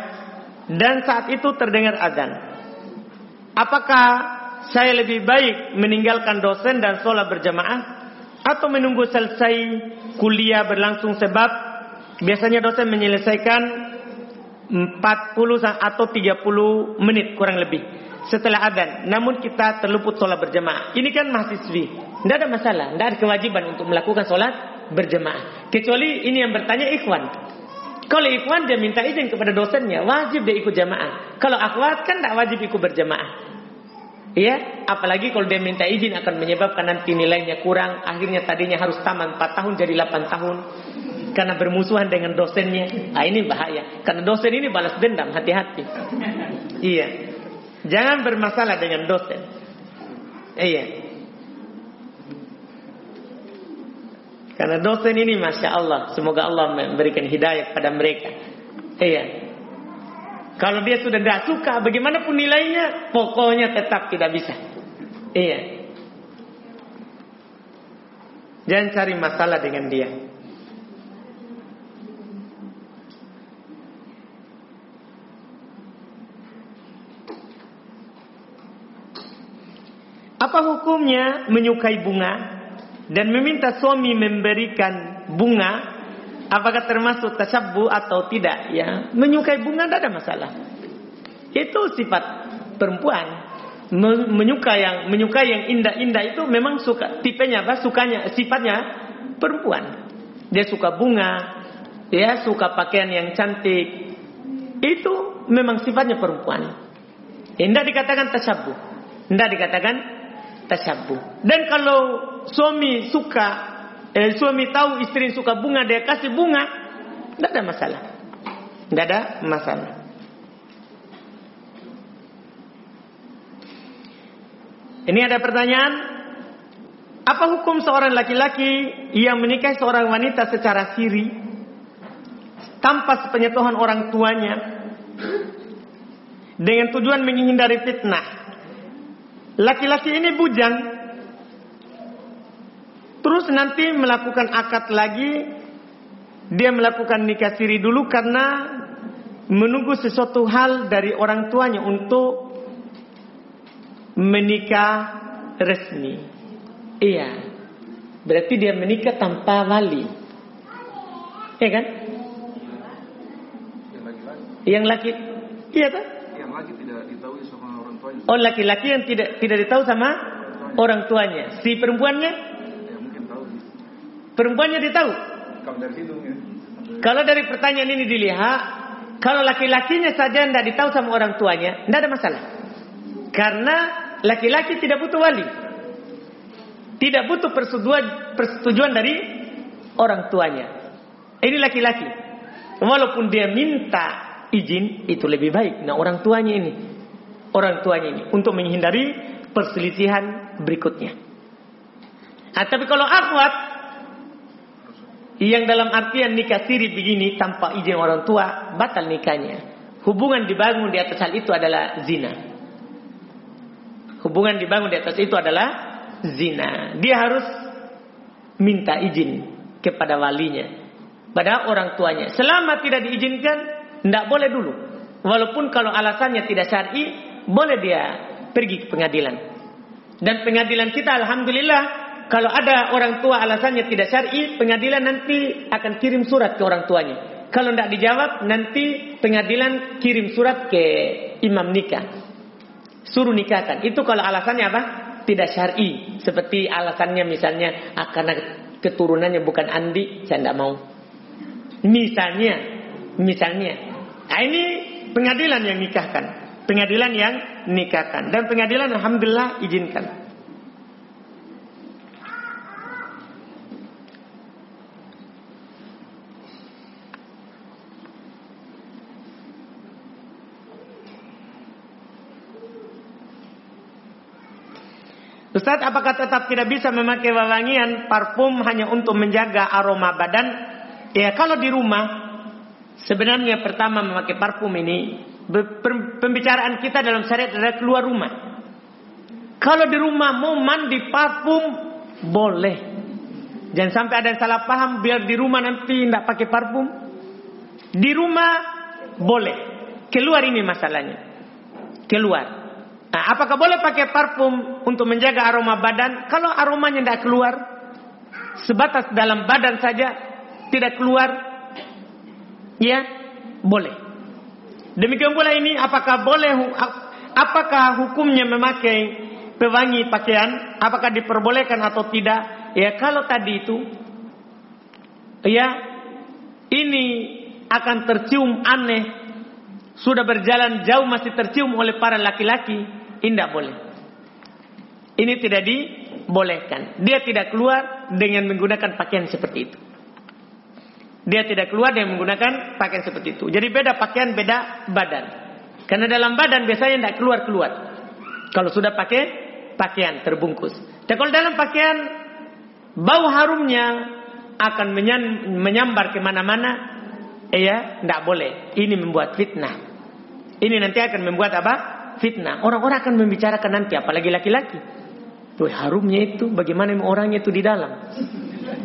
dan saat itu terdengar azan. Apakah saya lebih baik meninggalkan dosen dan sholat berjamaah atau menunggu selesai kuliah berlangsung sebab biasanya dosen menyelesaikan 40 atau 30 menit kurang lebih setelah adzan. Namun kita terluput sholat berjamaah. Ini kan mahasiswi. Tidak ada masalah. Tidak ada kewajiban untuk melakukan sholat berjamaah. Kecuali ini yang bertanya ikhwan. Kalau ikhwan dia minta izin kepada dosennya. Wajib dia ikut jamaah. Kalau akhwat kan tidak wajib ikut berjamaah. Ya, apalagi kalau dia minta izin akan menyebabkan nanti nilainya kurang, akhirnya tadinya harus tamat 4 tahun jadi 8 tahun karena bermusuhan dengan dosennya. Ah ini bahaya. Karena dosen ini balas dendam, hati-hati. Iya. Jangan bermasalah dengan dosen. Iya. Karena dosen ini Masya Allah. Semoga Allah memberikan hidayah pada mereka. Iya. Kalau dia sudah tidak suka, bagaimanapun nilainya, pokoknya tetap tidak bisa. Iya. Jangan cari masalah dengan dia. Apa hukumnya menyukai bunga dan meminta suami memberikan bunga Apakah termasuk tasabbu atau tidak? Ya, menyukai bunga tidak ada masalah. Itu sifat perempuan. Menyukai yang menyukai yang indah-indah itu memang suka tipenya apa? Sukanya sifatnya perempuan. Dia suka bunga, dia suka pakaian yang cantik. Itu memang sifatnya perempuan. Tidak dikatakan tasabbu. Tidak dikatakan tasabbu. Dan kalau suami suka eh, suami tahu istri suka bunga dia kasih bunga, tidak ada masalah. Tidak ada masalah. Ini ada pertanyaan. Apa hukum seorang laki-laki yang menikahi seorang wanita secara siri tanpa sepenyetuhan orang tuanya dengan tujuan menghindari fitnah? Laki-laki ini bujang Terus nanti melakukan akad lagi. Dia melakukan nikah siri dulu karena menunggu sesuatu hal dari orang tuanya untuk menikah resmi. Iya. Berarti dia menikah tanpa wali. Iya kan? Yang laki. Iya kan? Yang laki tidak ditahu sama orang tuanya. Oh, laki-laki yang tidak tidak ditahu sama orang tuanya. Si perempuannya Perempuannya dia tahu. Kalau dari situ ya. Kalau dari pertanyaan ini dilihat, kalau laki-lakinya saja tidak ditahu sama orang tuanya, tidak ada masalah. Karena laki-laki tidak butuh wali. Tidak butuh persetujuan, persetujuan dari orang tuanya. Ini laki-laki. Walaupun dia minta izin, itu lebih baik. Nah orang tuanya ini. Orang tuanya ini. Untuk menghindari perselisihan berikutnya. Nah, tapi kalau akhwat, yang dalam artian nikah siri begini tanpa izin orang tua, batal nikahnya. Hubungan dibangun di atas hal itu adalah zina. Hubungan dibangun di atas itu adalah zina. Dia harus minta izin kepada walinya. Pada orang tuanya. Selama tidak diizinkan, tidak boleh dulu. Walaupun kalau alasannya tidak syar'i, boleh dia pergi ke pengadilan. Dan pengadilan kita Alhamdulillah kalau ada orang tua alasannya tidak syar'i, pengadilan nanti akan kirim surat ke orang tuanya. Kalau tidak dijawab, nanti pengadilan kirim surat ke imam nikah. Suruh nikahkan. Itu kalau alasannya apa? Tidak syar'i. Seperti alasannya misalnya ah, keturunannya bukan Andi, saya tidak mau. Misalnya, misalnya. Nah ini pengadilan yang nikahkan. Pengadilan yang nikahkan. Dan pengadilan Alhamdulillah izinkan. Ustaz, apakah tetap tidak bisa memakai wewangian parfum hanya untuk menjaga aroma badan? Ya, kalau di rumah, sebenarnya pertama memakai parfum ini, pembicaraan kita dalam syariat adalah keluar rumah. Kalau di rumah mau mandi parfum, boleh. Jangan sampai ada yang salah paham, biar di rumah nanti tidak pakai parfum. Di rumah, boleh. Keluar ini masalahnya. Keluar. Nah, apakah boleh pakai parfum untuk menjaga aroma badan? Kalau aromanya tidak keluar, sebatas dalam badan saja, tidak keluar, ya boleh. Demikian pula ini, apakah boleh, apakah hukumnya memakai pewangi pakaian? Apakah diperbolehkan atau tidak? Ya kalau tadi itu, ya ini akan tercium aneh sudah berjalan jauh masih tercium oleh para laki-laki tidak boleh. Ini tidak dibolehkan. Dia tidak keluar dengan menggunakan pakaian seperti itu. Dia tidak keluar dengan menggunakan pakaian seperti itu. Jadi beda pakaian, beda badan. Karena dalam badan biasanya tidak keluar-keluar. Kalau sudah pakai pakaian terbungkus. Dan kalau dalam pakaian, bau harumnya akan menyambar ke mana-mana. Ya, tidak boleh. Ini membuat fitnah. Ini nanti akan membuat apa? Fitnah. Orang-orang akan membicarakan nanti, apalagi laki-laki. Tuh harumnya itu bagaimana orangnya itu di dalam.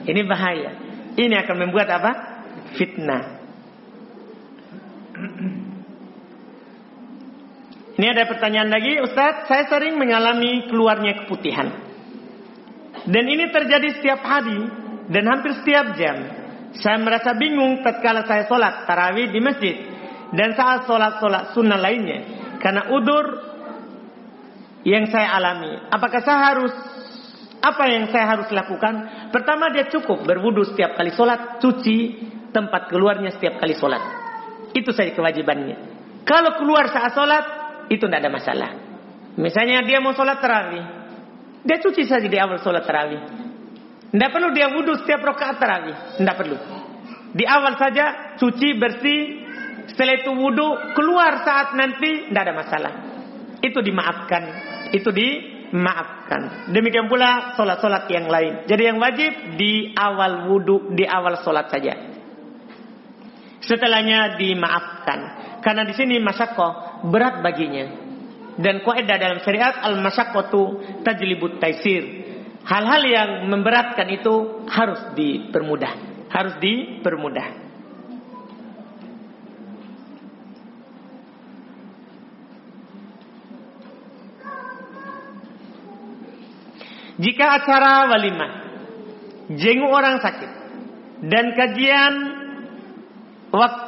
Ini bahaya. Ini akan membuat apa? Fitnah. Ini ada pertanyaan lagi, Ustaz. Saya sering mengalami keluarnya keputihan. Dan ini terjadi setiap hari dan hampir setiap jam. Saya merasa bingung tatkala saya sholat tarawih di masjid dan saat sholat-sholat sunnah lainnya karena udur yang saya alami. Apakah saya harus apa yang saya harus lakukan? Pertama dia cukup berwudu setiap kali sholat, cuci tempat keluarnya setiap kali sholat. Itu saja kewajibannya. Kalau keluar saat sholat, itu tidak ada masalah. Misalnya dia mau sholat terawih, dia cuci saja di awal sholat terawih. Tidak perlu dia wudhu setiap rakaat terawih, tidak perlu. Di awal saja cuci bersih, setelah itu wudhu keluar saat nanti tidak ada masalah. Itu dimaafkan itu dimaafkan. Demikian pula solat-solat yang lain. Jadi yang wajib di awal wudhu, di awal solat saja. Setelahnya dimaafkan. Karena di sini masyakoh berat baginya. Dan kaidah dalam syariat al tu tajlibut taisir. Hal-hal yang memberatkan itu harus dipermudah. Harus dipermudah. Jika acara walimah, jenguk orang sakit, dan kajian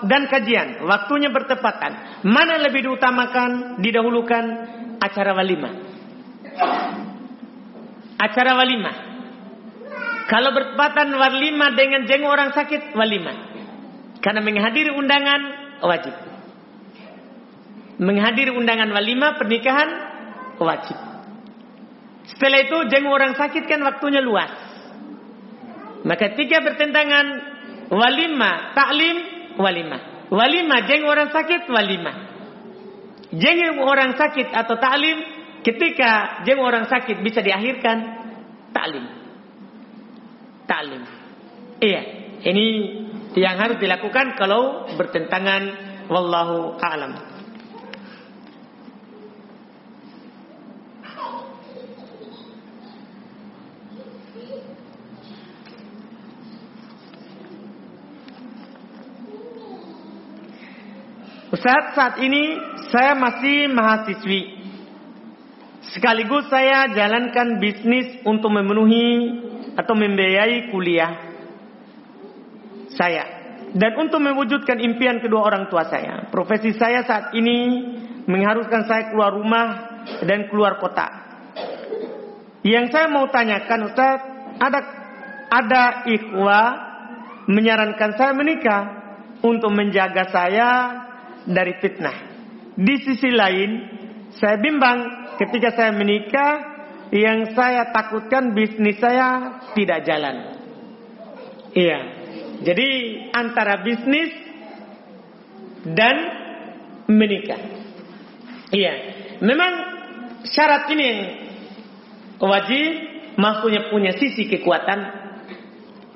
dan kajian waktunya bertepatan, mana lebih diutamakan, didahulukan acara walimah? Acara walimah. Kalau bertepatan walimah dengan jenguk orang sakit, walimah. Karena menghadiri undangan wajib. Menghadiri undangan walimah pernikahan wajib. Setelah itu jenguk orang sakit kan waktunya luas. Maka tiga bertentangan walima, taklim, walima. Walima jenguk orang sakit, walima. Jenguk orang sakit atau taklim ketika jenguk orang sakit bisa diakhirkan taklim. Taklim. Iya, ini yang harus dilakukan kalau bertentangan wallahu a'lam. Ustaz, saat ini saya masih mahasiswi. Sekaligus saya jalankan bisnis untuk memenuhi atau membiayai kuliah saya. Dan untuk mewujudkan impian kedua orang tua saya. Profesi saya saat ini mengharuskan saya keluar rumah dan keluar kota. Yang saya mau tanyakan Ustaz, ada ada ikhwah menyarankan saya menikah untuk menjaga saya dari fitnah. Di sisi lain, saya bimbang ketika saya menikah, yang saya takutkan bisnis saya tidak jalan. Iya. Jadi antara bisnis dan menikah. Iya. Memang syarat ini yang wajib maksudnya punya sisi kekuatan.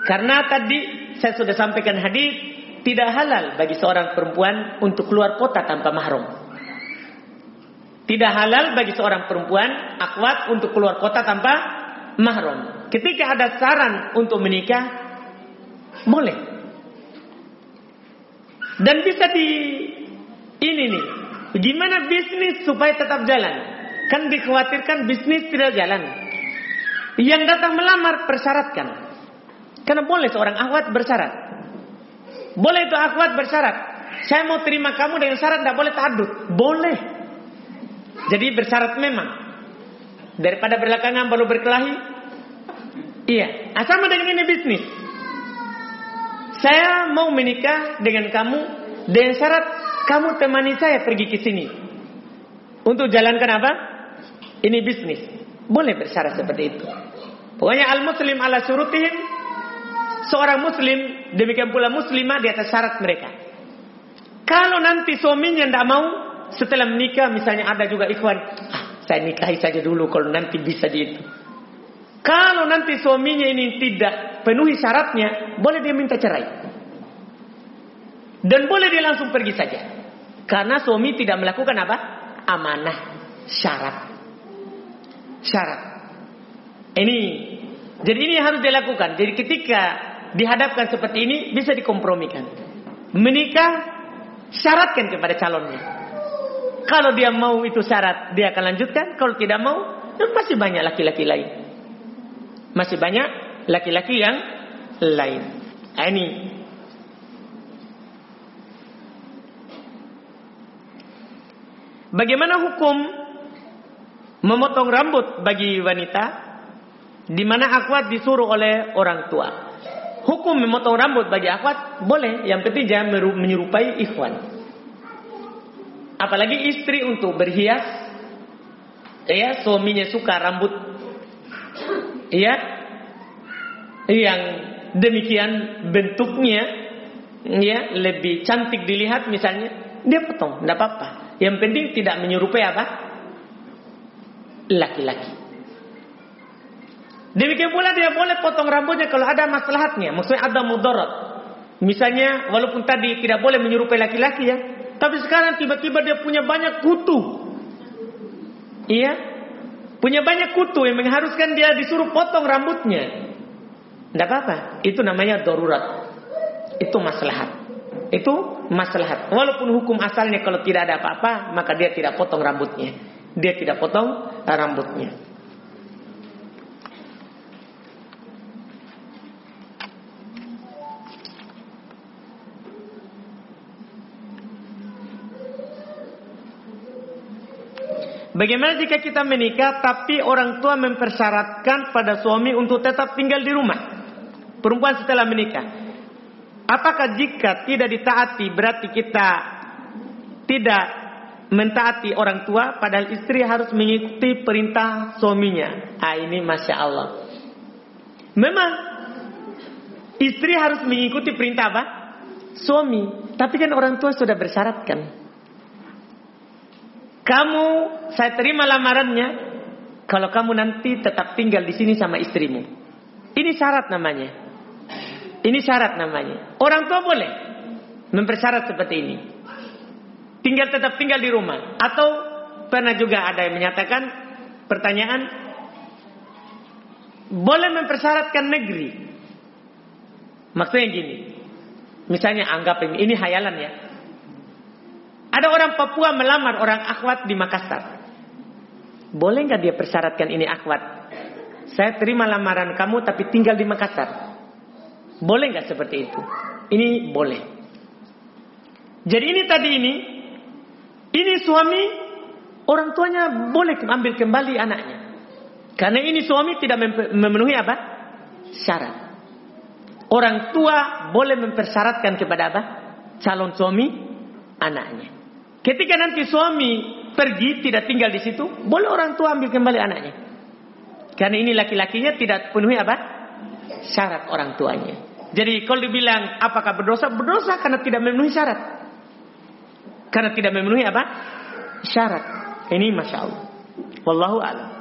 Karena tadi saya sudah sampaikan hadis tidak halal bagi seorang perempuan untuk keluar kota tanpa mahram. Tidak halal bagi seorang perempuan akwat untuk keluar kota tanpa mahram. Ketika ada saran untuk menikah, boleh. Dan bisa di ini nih, gimana bisnis supaya tetap jalan? Kan dikhawatirkan bisnis tidak jalan. Yang datang melamar persyaratkan. Karena boleh seorang akwat bersyarat. Boleh itu akhwat bersyarat. Saya mau terima kamu dengan syarat tidak boleh tadut. Boleh. Jadi bersyarat memang. Daripada belakangan baru berkelahi. Iya. Asal ah, dengan ini bisnis. Saya mau menikah dengan kamu dengan syarat kamu temani saya pergi ke sini. Untuk jalankan apa? Ini bisnis. Boleh bersyarat seperti itu. Pokoknya al-muslim ala syurutihim. Seorang muslim, demikian pula muslimah di atas syarat mereka. Kalau nanti suaminya tidak mau, setelah menikah misalnya ada juga ikhwan, ah, saya nikahi saja dulu kalau nanti bisa di itu. Kalau nanti suaminya ini tidak penuhi syaratnya, boleh dia minta cerai. Dan boleh dia langsung pergi saja. Karena suami tidak melakukan apa? Amanah. Syarat. Syarat. Ini. Jadi ini harus dilakukan. Jadi ketika dihadapkan seperti ini, bisa dikompromikan. Menikah, syaratkan kepada calonnya. Kalau dia mau itu syarat, dia akan lanjutkan. Kalau tidak mau, masih banyak laki-laki lain. Masih banyak laki-laki yang lain. Nah, ini Bagaimana hukum memotong rambut bagi wanita di mana akhwat disuruh oleh orang tua? Hukum memotong rambut bagi akhwat boleh, yang penting jangan menyerupai ikhwan. Apalagi istri untuk berhias, ya suaminya suka rambut ya yang demikian bentuknya ya lebih cantik dilihat misalnya dia potong tidak apa-apa. Yang penting tidak menyerupai apa? Laki-laki demikian pula dia boleh potong rambutnya kalau ada maslahatnya maksudnya ada mudarat misalnya walaupun tadi tidak boleh menyerupai laki-laki ya tapi sekarang tiba-tiba dia punya banyak kutu iya Punya banyak kutu yang mengharuskan dia disuruh potong rambutnya. Tidak apa-apa. Itu namanya darurat. Itu maslahat. Itu maslahat. Walaupun hukum asalnya kalau tidak ada apa-apa, maka dia tidak potong rambutnya. Dia tidak potong rambutnya. Bagaimana jika kita menikah tapi orang tua mempersyaratkan pada suami untuk tetap tinggal di rumah? Perempuan setelah menikah. Apakah jika tidak ditaati berarti kita tidak mentaati orang tua padahal istri harus mengikuti perintah suaminya? Ah ini Masya Allah. Memang istri harus mengikuti perintah apa? Suami. Tapi kan orang tua sudah bersyaratkan. Kamu saya terima lamarannya kalau kamu nanti tetap tinggal di sini sama istrimu. Ini syarat namanya. Ini syarat namanya. Orang tua boleh mempersyarat seperti ini. Tinggal tetap tinggal di rumah atau pernah juga ada yang menyatakan pertanyaan boleh mempersyaratkan negeri. Maksudnya gini. Misalnya anggap ini ini hayalan ya. Ada orang Papua melamar orang akhwat di Makassar. Boleh nggak dia persyaratkan ini akhwat? Saya terima lamaran kamu tapi tinggal di Makassar. Boleh nggak seperti itu? Ini boleh. Jadi ini tadi ini, ini suami orang tuanya boleh ambil kembali anaknya. Karena ini suami tidak memenuhi apa? Syarat. Orang tua boleh mempersyaratkan kepada apa? Calon suami anaknya. Ketika nanti suami pergi tidak tinggal di situ, boleh orang tua ambil kembali anaknya. Karena ini laki-lakinya tidak penuhi apa? Syarat orang tuanya. Jadi kalau dibilang apakah berdosa? Berdosa karena tidak memenuhi syarat. Karena tidak memenuhi apa? Syarat. Ini Masya Allah. Wallahu a'lam.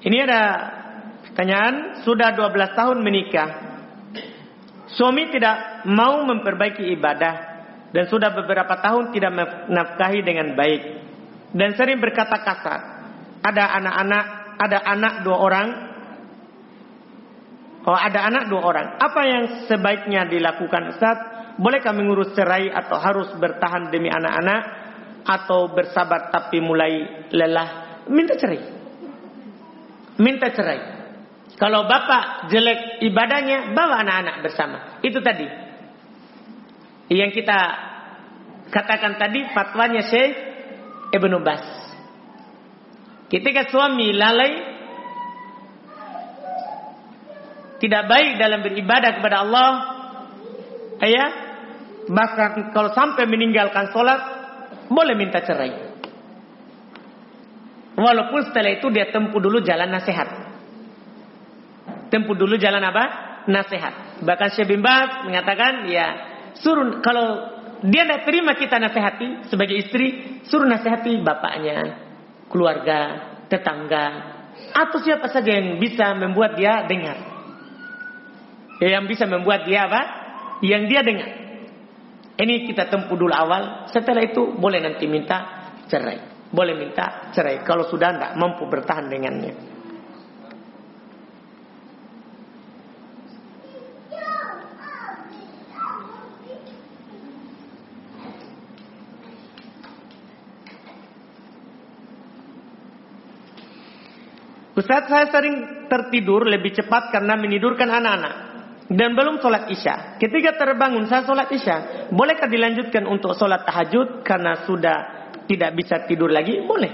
Ini ada pertanyaan, sudah 12 tahun menikah. Suami tidak mau memperbaiki ibadah dan sudah beberapa tahun tidak menafkahi dengan baik dan sering berkata kasar. Ada anak-anak, ada anak dua orang. Oh, ada anak dua orang. Apa yang sebaiknya dilakukan Ustaz? Boleh kami ngurus cerai atau harus bertahan demi anak-anak atau bersabar tapi mulai lelah? Minta cerai minta cerai. Kalau bapak jelek ibadahnya, bawa anak-anak bersama. Itu tadi. Yang kita katakan tadi fatwanya Syekh Ibnu Bas. Ketika suami lalai tidak baik dalam beribadah kepada Allah. Ya, bahkan kalau sampai meninggalkan sholat, boleh minta cerai. Walaupun setelah itu dia tempuh dulu jalan nasihat. Tempuh dulu jalan apa? Nasihat. Bahkan Syekh bin Baz mengatakan, ya suruh kalau dia tidak terima kita nasihati sebagai istri, suruh nasihati bapaknya, keluarga, tetangga, atau siapa saja yang bisa membuat dia dengar. Yang bisa membuat dia apa? Yang dia dengar. Ini kita tempuh dulu awal. Setelah itu boleh nanti minta cerai. Boleh minta cerai. Kalau sudah tidak mampu bertahan dengannya. Ustaz saya sering tertidur lebih cepat karena menidurkan anak-anak dan belum sholat isya. Ketika terbangun saya sholat isya, bolehkah dilanjutkan untuk sholat tahajud karena sudah tidak bisa tidur lagi? Boleh.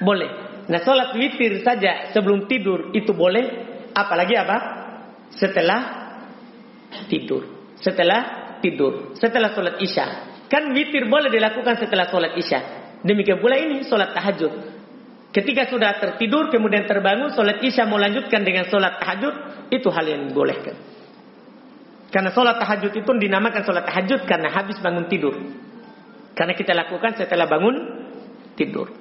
Boleh. Nah sholat witir saja sebelum tidur itu boleh. Apalagi apa? Setelah tidur. Setelah tidur. Setelah sholat isya. Kan witir boleh dilakukan setelah sholat isya. Demikian pula ini sholat tahajud. Ketika sudah tertidur kemudian terbangun sholat isya mau lanjutkan dengan sholat tahajud itu hal yang dibolehkan. Karena sholat tahajud itu dinamakan sholat tahajud karena habis bangun tidur. Karena kita lakukan setelah bangun tidur.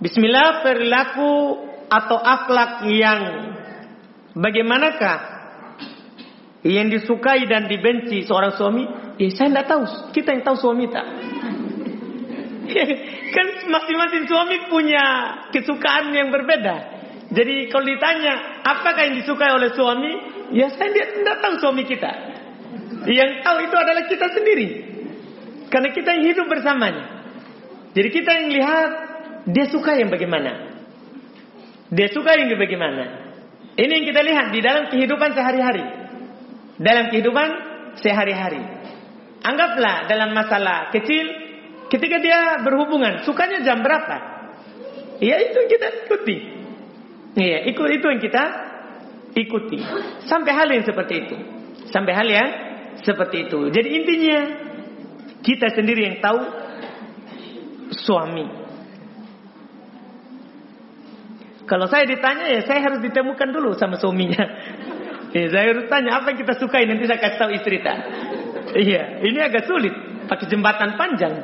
Bismillah perilaku atau akhlak yang bagaimanakah yang disukai dan dibenci seorang suami Eh saya tidak tahu. Kita yang tahu suami tak. kan masing-masing suami punya kesukaan yang berbeda. Jadi kalau ditanya apakah yang disukai oleh suami, ya saya tidak tahu suami kita. Yang tahu itu adalah kita sendiri. Karena kita yang hidup bersamanya. Jadi kita yang lihat dia suka yang bagaimana. Dia suka yang bagaimana. Ini yang kita lihat di dalam kehidupan sehari-hari. Dalam kehidupan sehari-hari. Anggaplah dalam masalah kecil, ketika dia berhubungan, sukanya jam berapa? Ya itu kita ikuti. Iya, ikut itu yang kita ikuti. Sampai hal yang seperti itu. Sampai hal yang seperti itu. Jadi intinya kita sendiri yang tahu suami. Kalau saya ditanya ya saya harus ditemukan dulu sama suaminya. Ya, saya harus tanya apa yang kita sukai nanti saya kasih tahu istri tak. Iya, ini agak sulit. Pakai jembatan panjang.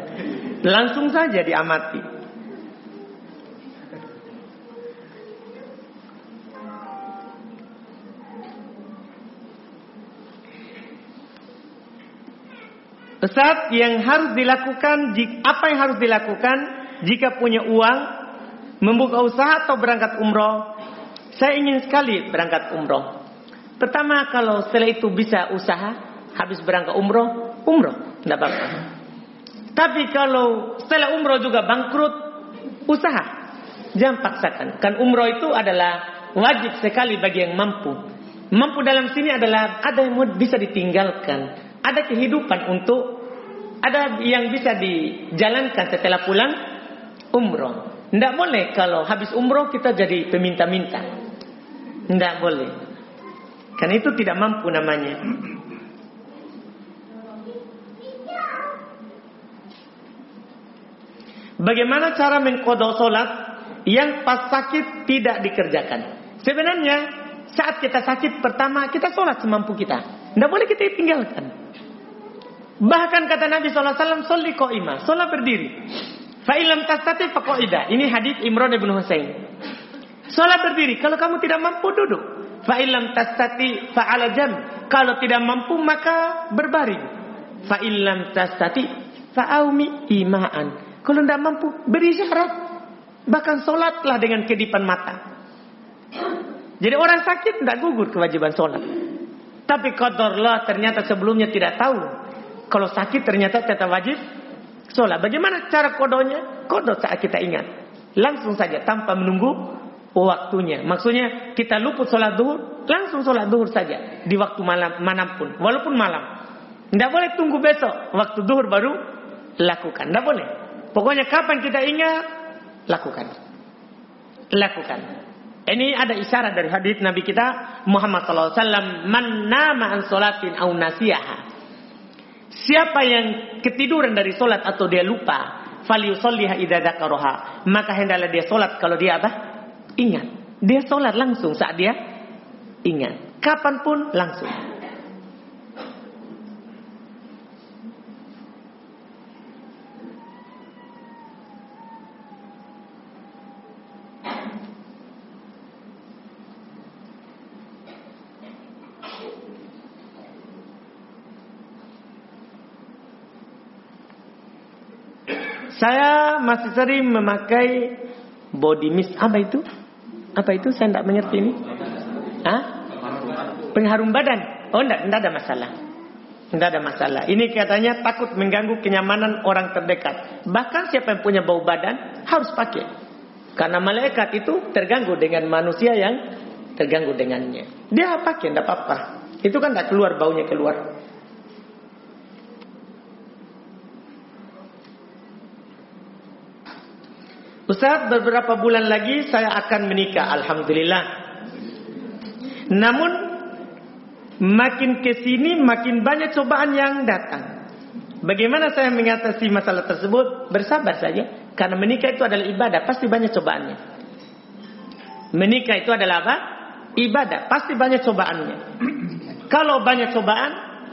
Langsung saja diamati. Ustaz, yang harus dilakukan, apa yang harus dilakukan jika punya uang, membuka usaha atau berangkat umroh? Saya ingin sekali berangkat umroh. Pertama, kalau setelah itu bisa usaha, habis berangkat umroh, umroh, tidak apa-apa. Tapi kalau setelah umroh juga bangkrut, usaha. Jangan paksakan. Kan umroh itu adalah wajib sekali bagi yang mampu. Mampu dalam sini adalah ada yang bisa ditinggalkan. Ada kehidupan untuk ada yang bisa dijalankan setelah pulang umroh. Tidak boleh kalau habis umroh kita jadi peminta-minta. Tidak boleh. Karena itu tidak mampu namanya. Bagaimana cara mengkodok solat yang pas sakit tidak dikerjakan? Sebenarnya saat kita sakit pertama kita solat semampu kita. Tidak boleh kita tinggalkan. Bahkan kata Nabi SAW, Soli ima, solat berdiri. Fa'ilam tasati faqoida. Ini hadis Imran ibn Husain. Solat berdiri. Kalau kamu tidak mampu duduk. Fa'ilam tasati fa'ala jam. Kalau tidak mampu maka berbaring. Fa'ilam tasati fa'aumi ima'an. Kalau tidak mampu, beri syarat. Bahkan sholatlah dengan kedipan mata. Jadi orang sakit tidak gugur kewajiban sholat. Tapi qadarullah ternyata sebelumnya tidak tahu. Kalau sakit ternyata tetap wajib sholat. Bagaimana cara kodonya? Kodok saat kita ingat. Langsung saja tanpa menunggu waktunya. Maksudnya kita luput sholat duhur, langsung sholat duhur saja. Di waktu malam mana pun. Walaupun malam. Tidak boleh tunggu besok. Waktu duhur baru lakukan. Tidak boleh. Pokoknya kapan kita ingat, lakukan. Lakukan. Ini ada isyarat dari hadis Nabi kita Muhammad sallallahu alaihi wasallam, "Man nama an salatin aw nasiyaha." Siapa yang ketiduran dari solat atau dia lupa, falyusalliha idza dzakaraha. Maka hendaklah dia solat kalau dia apa? Ingat. Dia solat langsung saat dia ingat. Kapan pun langsung. Saya masih sering memakai body mist. Apa itu? Apa itu? Saya tidak mengerti ini. Hah? Pengharum badan. Oh, tidak, tidak ada masalah. Tidak ada masalah. Ini katanya takut mengganggu kenyamanan orang terdekat. Bahkan siapa yang punya bau badan harus pakai. Karena malaikat itu terganggu dengan manusia yang terganggu dengannya. Dia pakai, tidak apa-apa. Itu kan tidak keluar baunya keluar. Ustaz, beberapa bulan lagi saya akan menikah, Alhamdulillah. Namun, makin ke sini makin banyak cobaan yang datang. Bagaimana saya mengatasi masalah tersebut? Bersabar saja. Karena menikah itu adalah ibadah, pasti banyak cobaannya. Menikah itu adalah apa? Ibadah, pasti banyak cobaannya. Kalau banyak cobaan,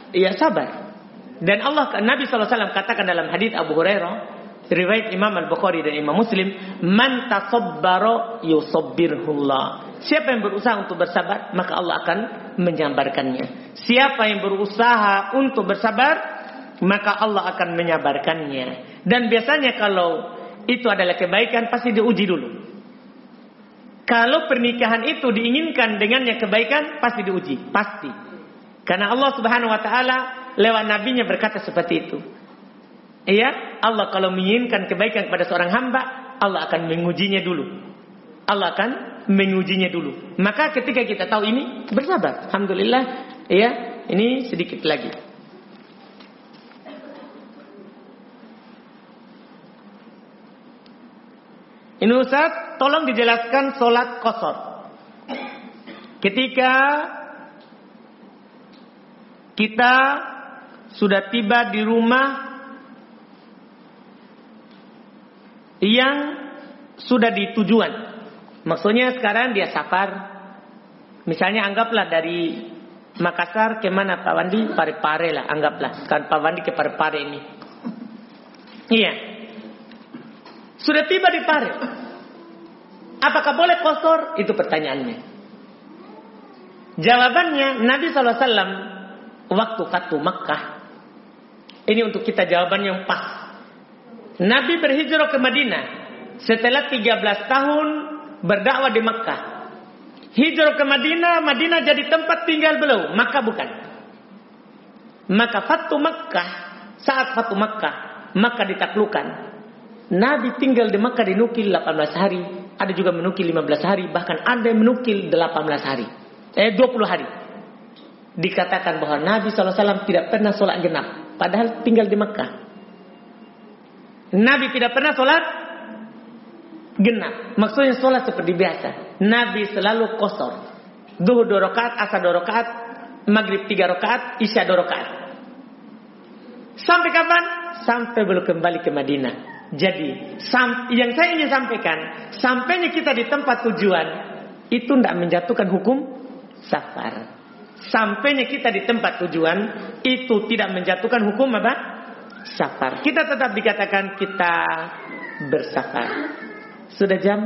ya sabar. Dan Allah Nabi SAW katakan dalam hadis Abu Hurairah, riwayat Imam Al-Bukhari dan Imam Muslim, "Man tasabbara yusabbirhullah." Siapa yang berusaha untuk bersabar, maka Allah akan menyabarkannya. Siapa yang berusaha untuk bersabar, maka Allah akan menyabarkannya. Dan biasanya kalau itu adalah kebaikan, pasti diuji dulu. Kalau pernikahan itu diinginkan dengannya kebaikan, pasti diuji, pasti. Karena Allah Subhanahu wa taala lewat nabinya berkata seperti itu. Iya, Allah kalau menginginkan kebaikan kepada seorang hamba, Allah akan mengujinya dulu. Allah akan mengujinya dulu. Maka ketika kita tahu ini, bersabar. Alhamdulillah, ya, ini sedikit lagi. Ini Ustaz, tolong dijelaskan sholat kosor. Ketika kita sudah tiba di rumah yang sudah di tujuan. Maksudnya sekarang dia safar. Misalnya anggaplah dari Makassar ke mana Pak Wandi? Pare-pare lah anggaplah. Kan Pak Wandi ke Pare-pare ini. Iya. Sudah tiba di Pare. Apakah boleh kosor? Itu pertanyaannya. Jawabannya Nabi SAW waktu Fatu Makkah. Ini untuk kita jawaban yang pas. Nabi berhijrah ke Madinah setelah 13 tahun berdakwah di Makkah. Hijrah ke Madinah, Madinah jadi tempat tinggal beliau, Makkah bukan. Maka Fatu Makkah, saat Fatu Makkah, Makkah ditaklukkan. Nabi tinggal di Makkah dinukil 18 hari, ada juga menukil 15 hari, bahkan ada yang menukil 18 hari. Eh 20 hari. Dikatakan bahwa Nabi SAW tidak pernah sholat genap, padahal tinggal di Makkah. Nabi tidak pernah sholat genap. Maksudnya sholat seperti biasa. Nabi selalu kosor. Duhur dua rakaat, asar dua rakaat, maghrib tiga rakaat, isya dua rakaat. Sampai kapan? Sampai belum kembali ke Madinah. Jadi, yang saya ingin sampaikan, sampainya kita di tempat tujuan, itu tidak menjatuhkan hukum safar. Sampainya kita di tempat tujuan, itu tidak menjatuhkan hukum apa? Safar. Kita tetap dikatakan kita bersafar. Sudah jam?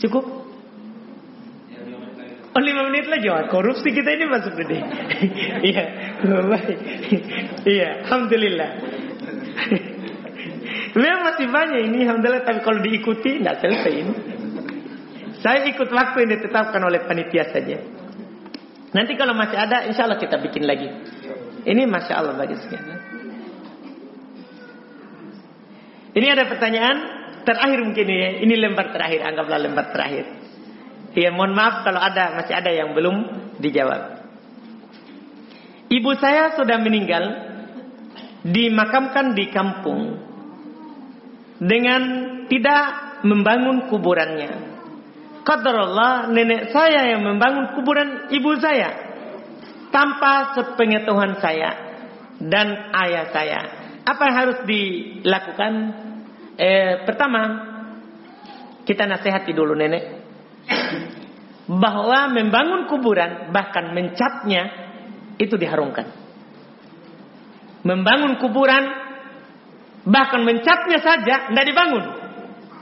Cukup? Oh lima menit lagi, oh, korupsi kita ini masuk gede. Iya. Iya, alhamdulillah. Memang masih banyak ini, alhamdulillah. Tapi kalau diikuti, tidak selesai ini. Saya ikut waktu yang ditetapkan oleh panitia saja. Nanti kalau masih ada, insya Allah kita bikin lagi. Ini masya Allah bagus sekali. Ini ada pertanyaan terakhir mungkin ini. Ini lembar terakhir, anggaplah lembar terakhir. Ya mohon maaf kalau ada masih ada yang belum dijawab. Ibu saya sudah meninggal, dimakamkan di kampung. dengan tidak membangun kuburannya. Allah nenek saya yang membangun kuburan ibu saya tanpa sepengetahuan saya dan ayah saya. Apa yang harus dilakukan? Eh, pertama, kita nasihati dulu nenek bahwa membangun kuburan bahkan mencatnya itu diharumkan. Membangun kuburan bahkan mencatnya saja tidak dibangun.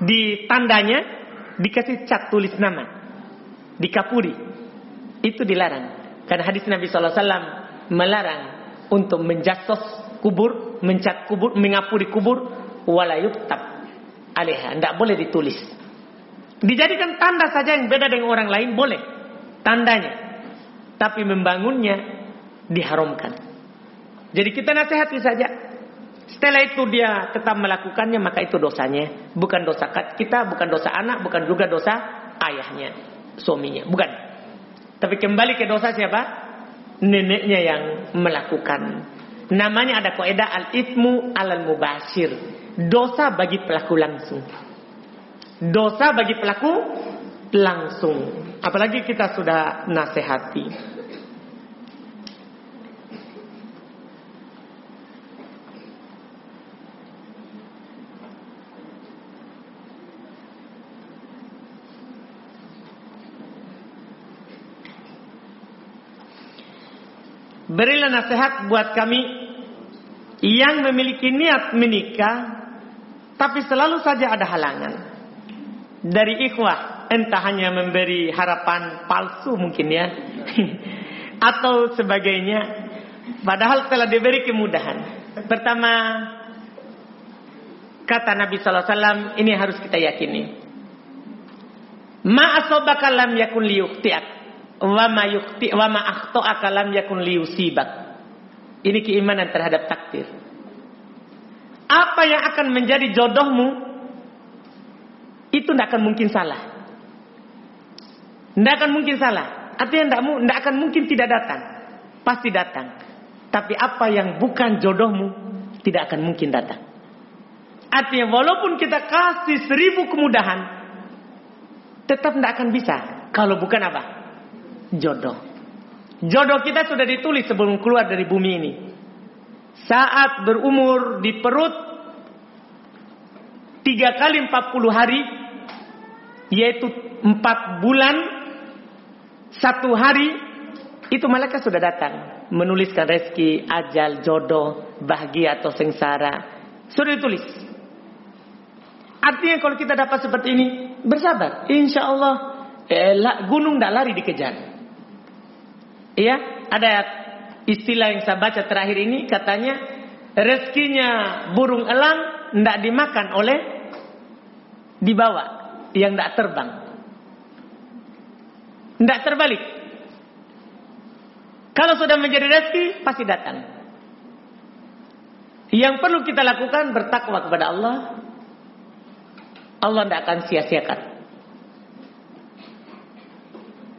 Di tandanya dikasih cat tulis nama, dikapuri. Itu dilarang. Karena hadis Nabi SAW melarang untuk menjasos kubur, mencat kubur, mengapuri kubur, walayuktab aleha. Tidak boleh ditulis. Dijadikan tanda saja yang beda dengan orang lain boleh. Tandanya. Tapi membangunnya diharamkan. Jadi kita nasihati saja. Setelah itu dia tetap melakukannya maka itu dosanya. Bukan dosa kita, bukan dosa anak, bukan juga dosa ayahnya, suaminya. Bukan. Tapi kembali ke dosa siapa? Neneknya yang melakukan. Namanya ada kaidah al-ithmu alal mubashir. Dosa bagi pelaku langsung. Dosa bagi pelaku langsung. Apalagi kita sudah nasihati. Berilah nasihat buat kami yang memiliki niat menikah tapi selalu saja ada halangan. Dari ikhwah entah hanya memberi harapan palsu mungkin ya atau sebagainya padahal telah diberi kemudahan. Pertama kata Nabi sallallahu alaihi wasallam ini harus kita yakini. Ma asabaka lam yakun liyuqti'ak wa ma yukti wa ma akhta'aka lam yakun liusibak. Ini keimanan terhadap takdir. Apa yang akan menjadi jodohmu itu tidak akan mungkin salah. Tidak akan mungkin salah. Artinya tidak akan mungkin tidak datang. Pasti datang. Tapi apa yang bukan jodohmu tidak akan mungkin datang. Artinya walaupun kita kasih seribu kemudahan, tetap tidak akan bisa. Kalau bukan apa? Jodoh. Jodoh kita sudah ditulis sebelum keluar dari bumi ini. Saat berumur di perut tiga kali empat puluh hari, yaitu empat bulan satu hari, itu malaikat sudah datang menuliskan rezeki, ajal, jodoh, bahagia atau sengsara. Sudah ditulis. Artinya kalau kita dapat seperti ini, bersabar. Insya Allah eh, gunung tidak lari dikejar. Iya, ada istilah yang saya baca terakhir ini katanya rezekinya burung elang tidak dimakan oleh dibawa yang tidak terbang. Tidak terbalik. Kalau sudah menjadi rezeki pasti datang. Yang perlu kita lakukan bertakwa kepada Allah. Allah tidak akan sia-siakan.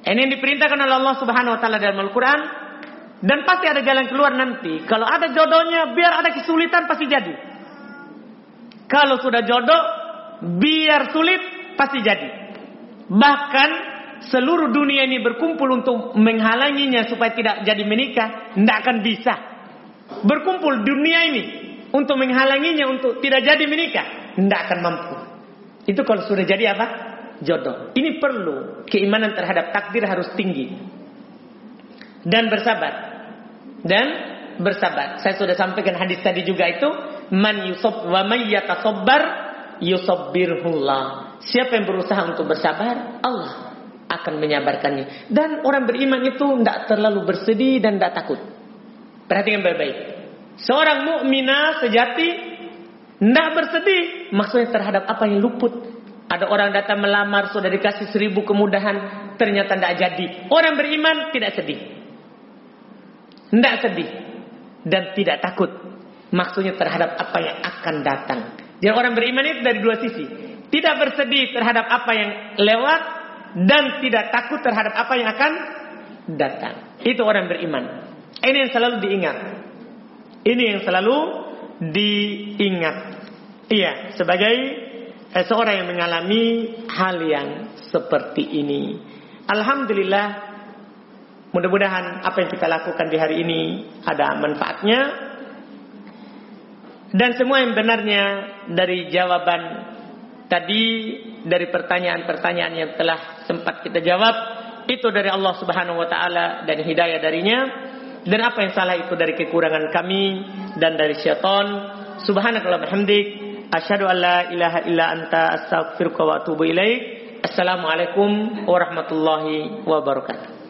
Ini diperintahkan oleh Allah Subhanahu wa taala dalam Al-Qur'an dan pasti ada jalan keluar nanti. Kalau ada jodohnya, biar ada kesulitan pasti jadi. Kalau sudah jodoh, biar sulit pasti jadi. Bahkan seluruh dunia ini berkumpul untuk menghalanginya supaya tidak jadi menikah, tidak akan bisa. Berkumpul dunia ini untuk menghalanginya untuk tidak jadi menikah, tidak akan mampu. Itu kalau sudah jadi apa? Jodoh. Ini perlu keimanan terhadap takdir harus tinggi. Dan bersabar. Dan bersabar. Saya sudah sampaikan hadis tadi juga itu, man yusab wa may yatasabbar yusabbirullah. Siapa yang berusaha untuk bersabar, Allah akan menyabarkannya. Dan orang beriman itu tidak terlalu bersedih dan tidak takut. Perhatikan baik-baik. Seorang mukminah sejati tidak bersedih maksudnya terhadap apa yang luput ada orang datang melamar, sudah dikasih seribu kemudahan, ternyata tidak jadi. Orang beriman tidak sedih. Tidak sedih. Dan tidak takut. Maksudnya terhadap apa yang akan datang. Jadi orang beriman itu dari dua sisi. Tidak bersedih terhadap apa yang lewat. Dan tidak takut terhadap apa yang akan datang. Itu orang beriman. Ini yang selalu diingat. Ini yang selalu diingat. Iya, sebagai seorang yang mengalami hal yang seperti ini. Alhamdulillah, mudah-mudahan apa yang kita lakukan di hari ini ada manfaatnya. Dan semua yang benarnya dari jawaban tadi, dari pertanyaan-pertanyaan yang telah sempat kita jawab, itu dari Allah Subhanahu wa taala dan hidayah darinya. Dan apa yang salah itu dari kekurangan kami dan dari syaitan. Subhanakallah bihamdik asyhadu an la ilaha illa anta astaghfiruka wa atubu ilaik. Assalamualaikum warahmatullahi wabarakatuh.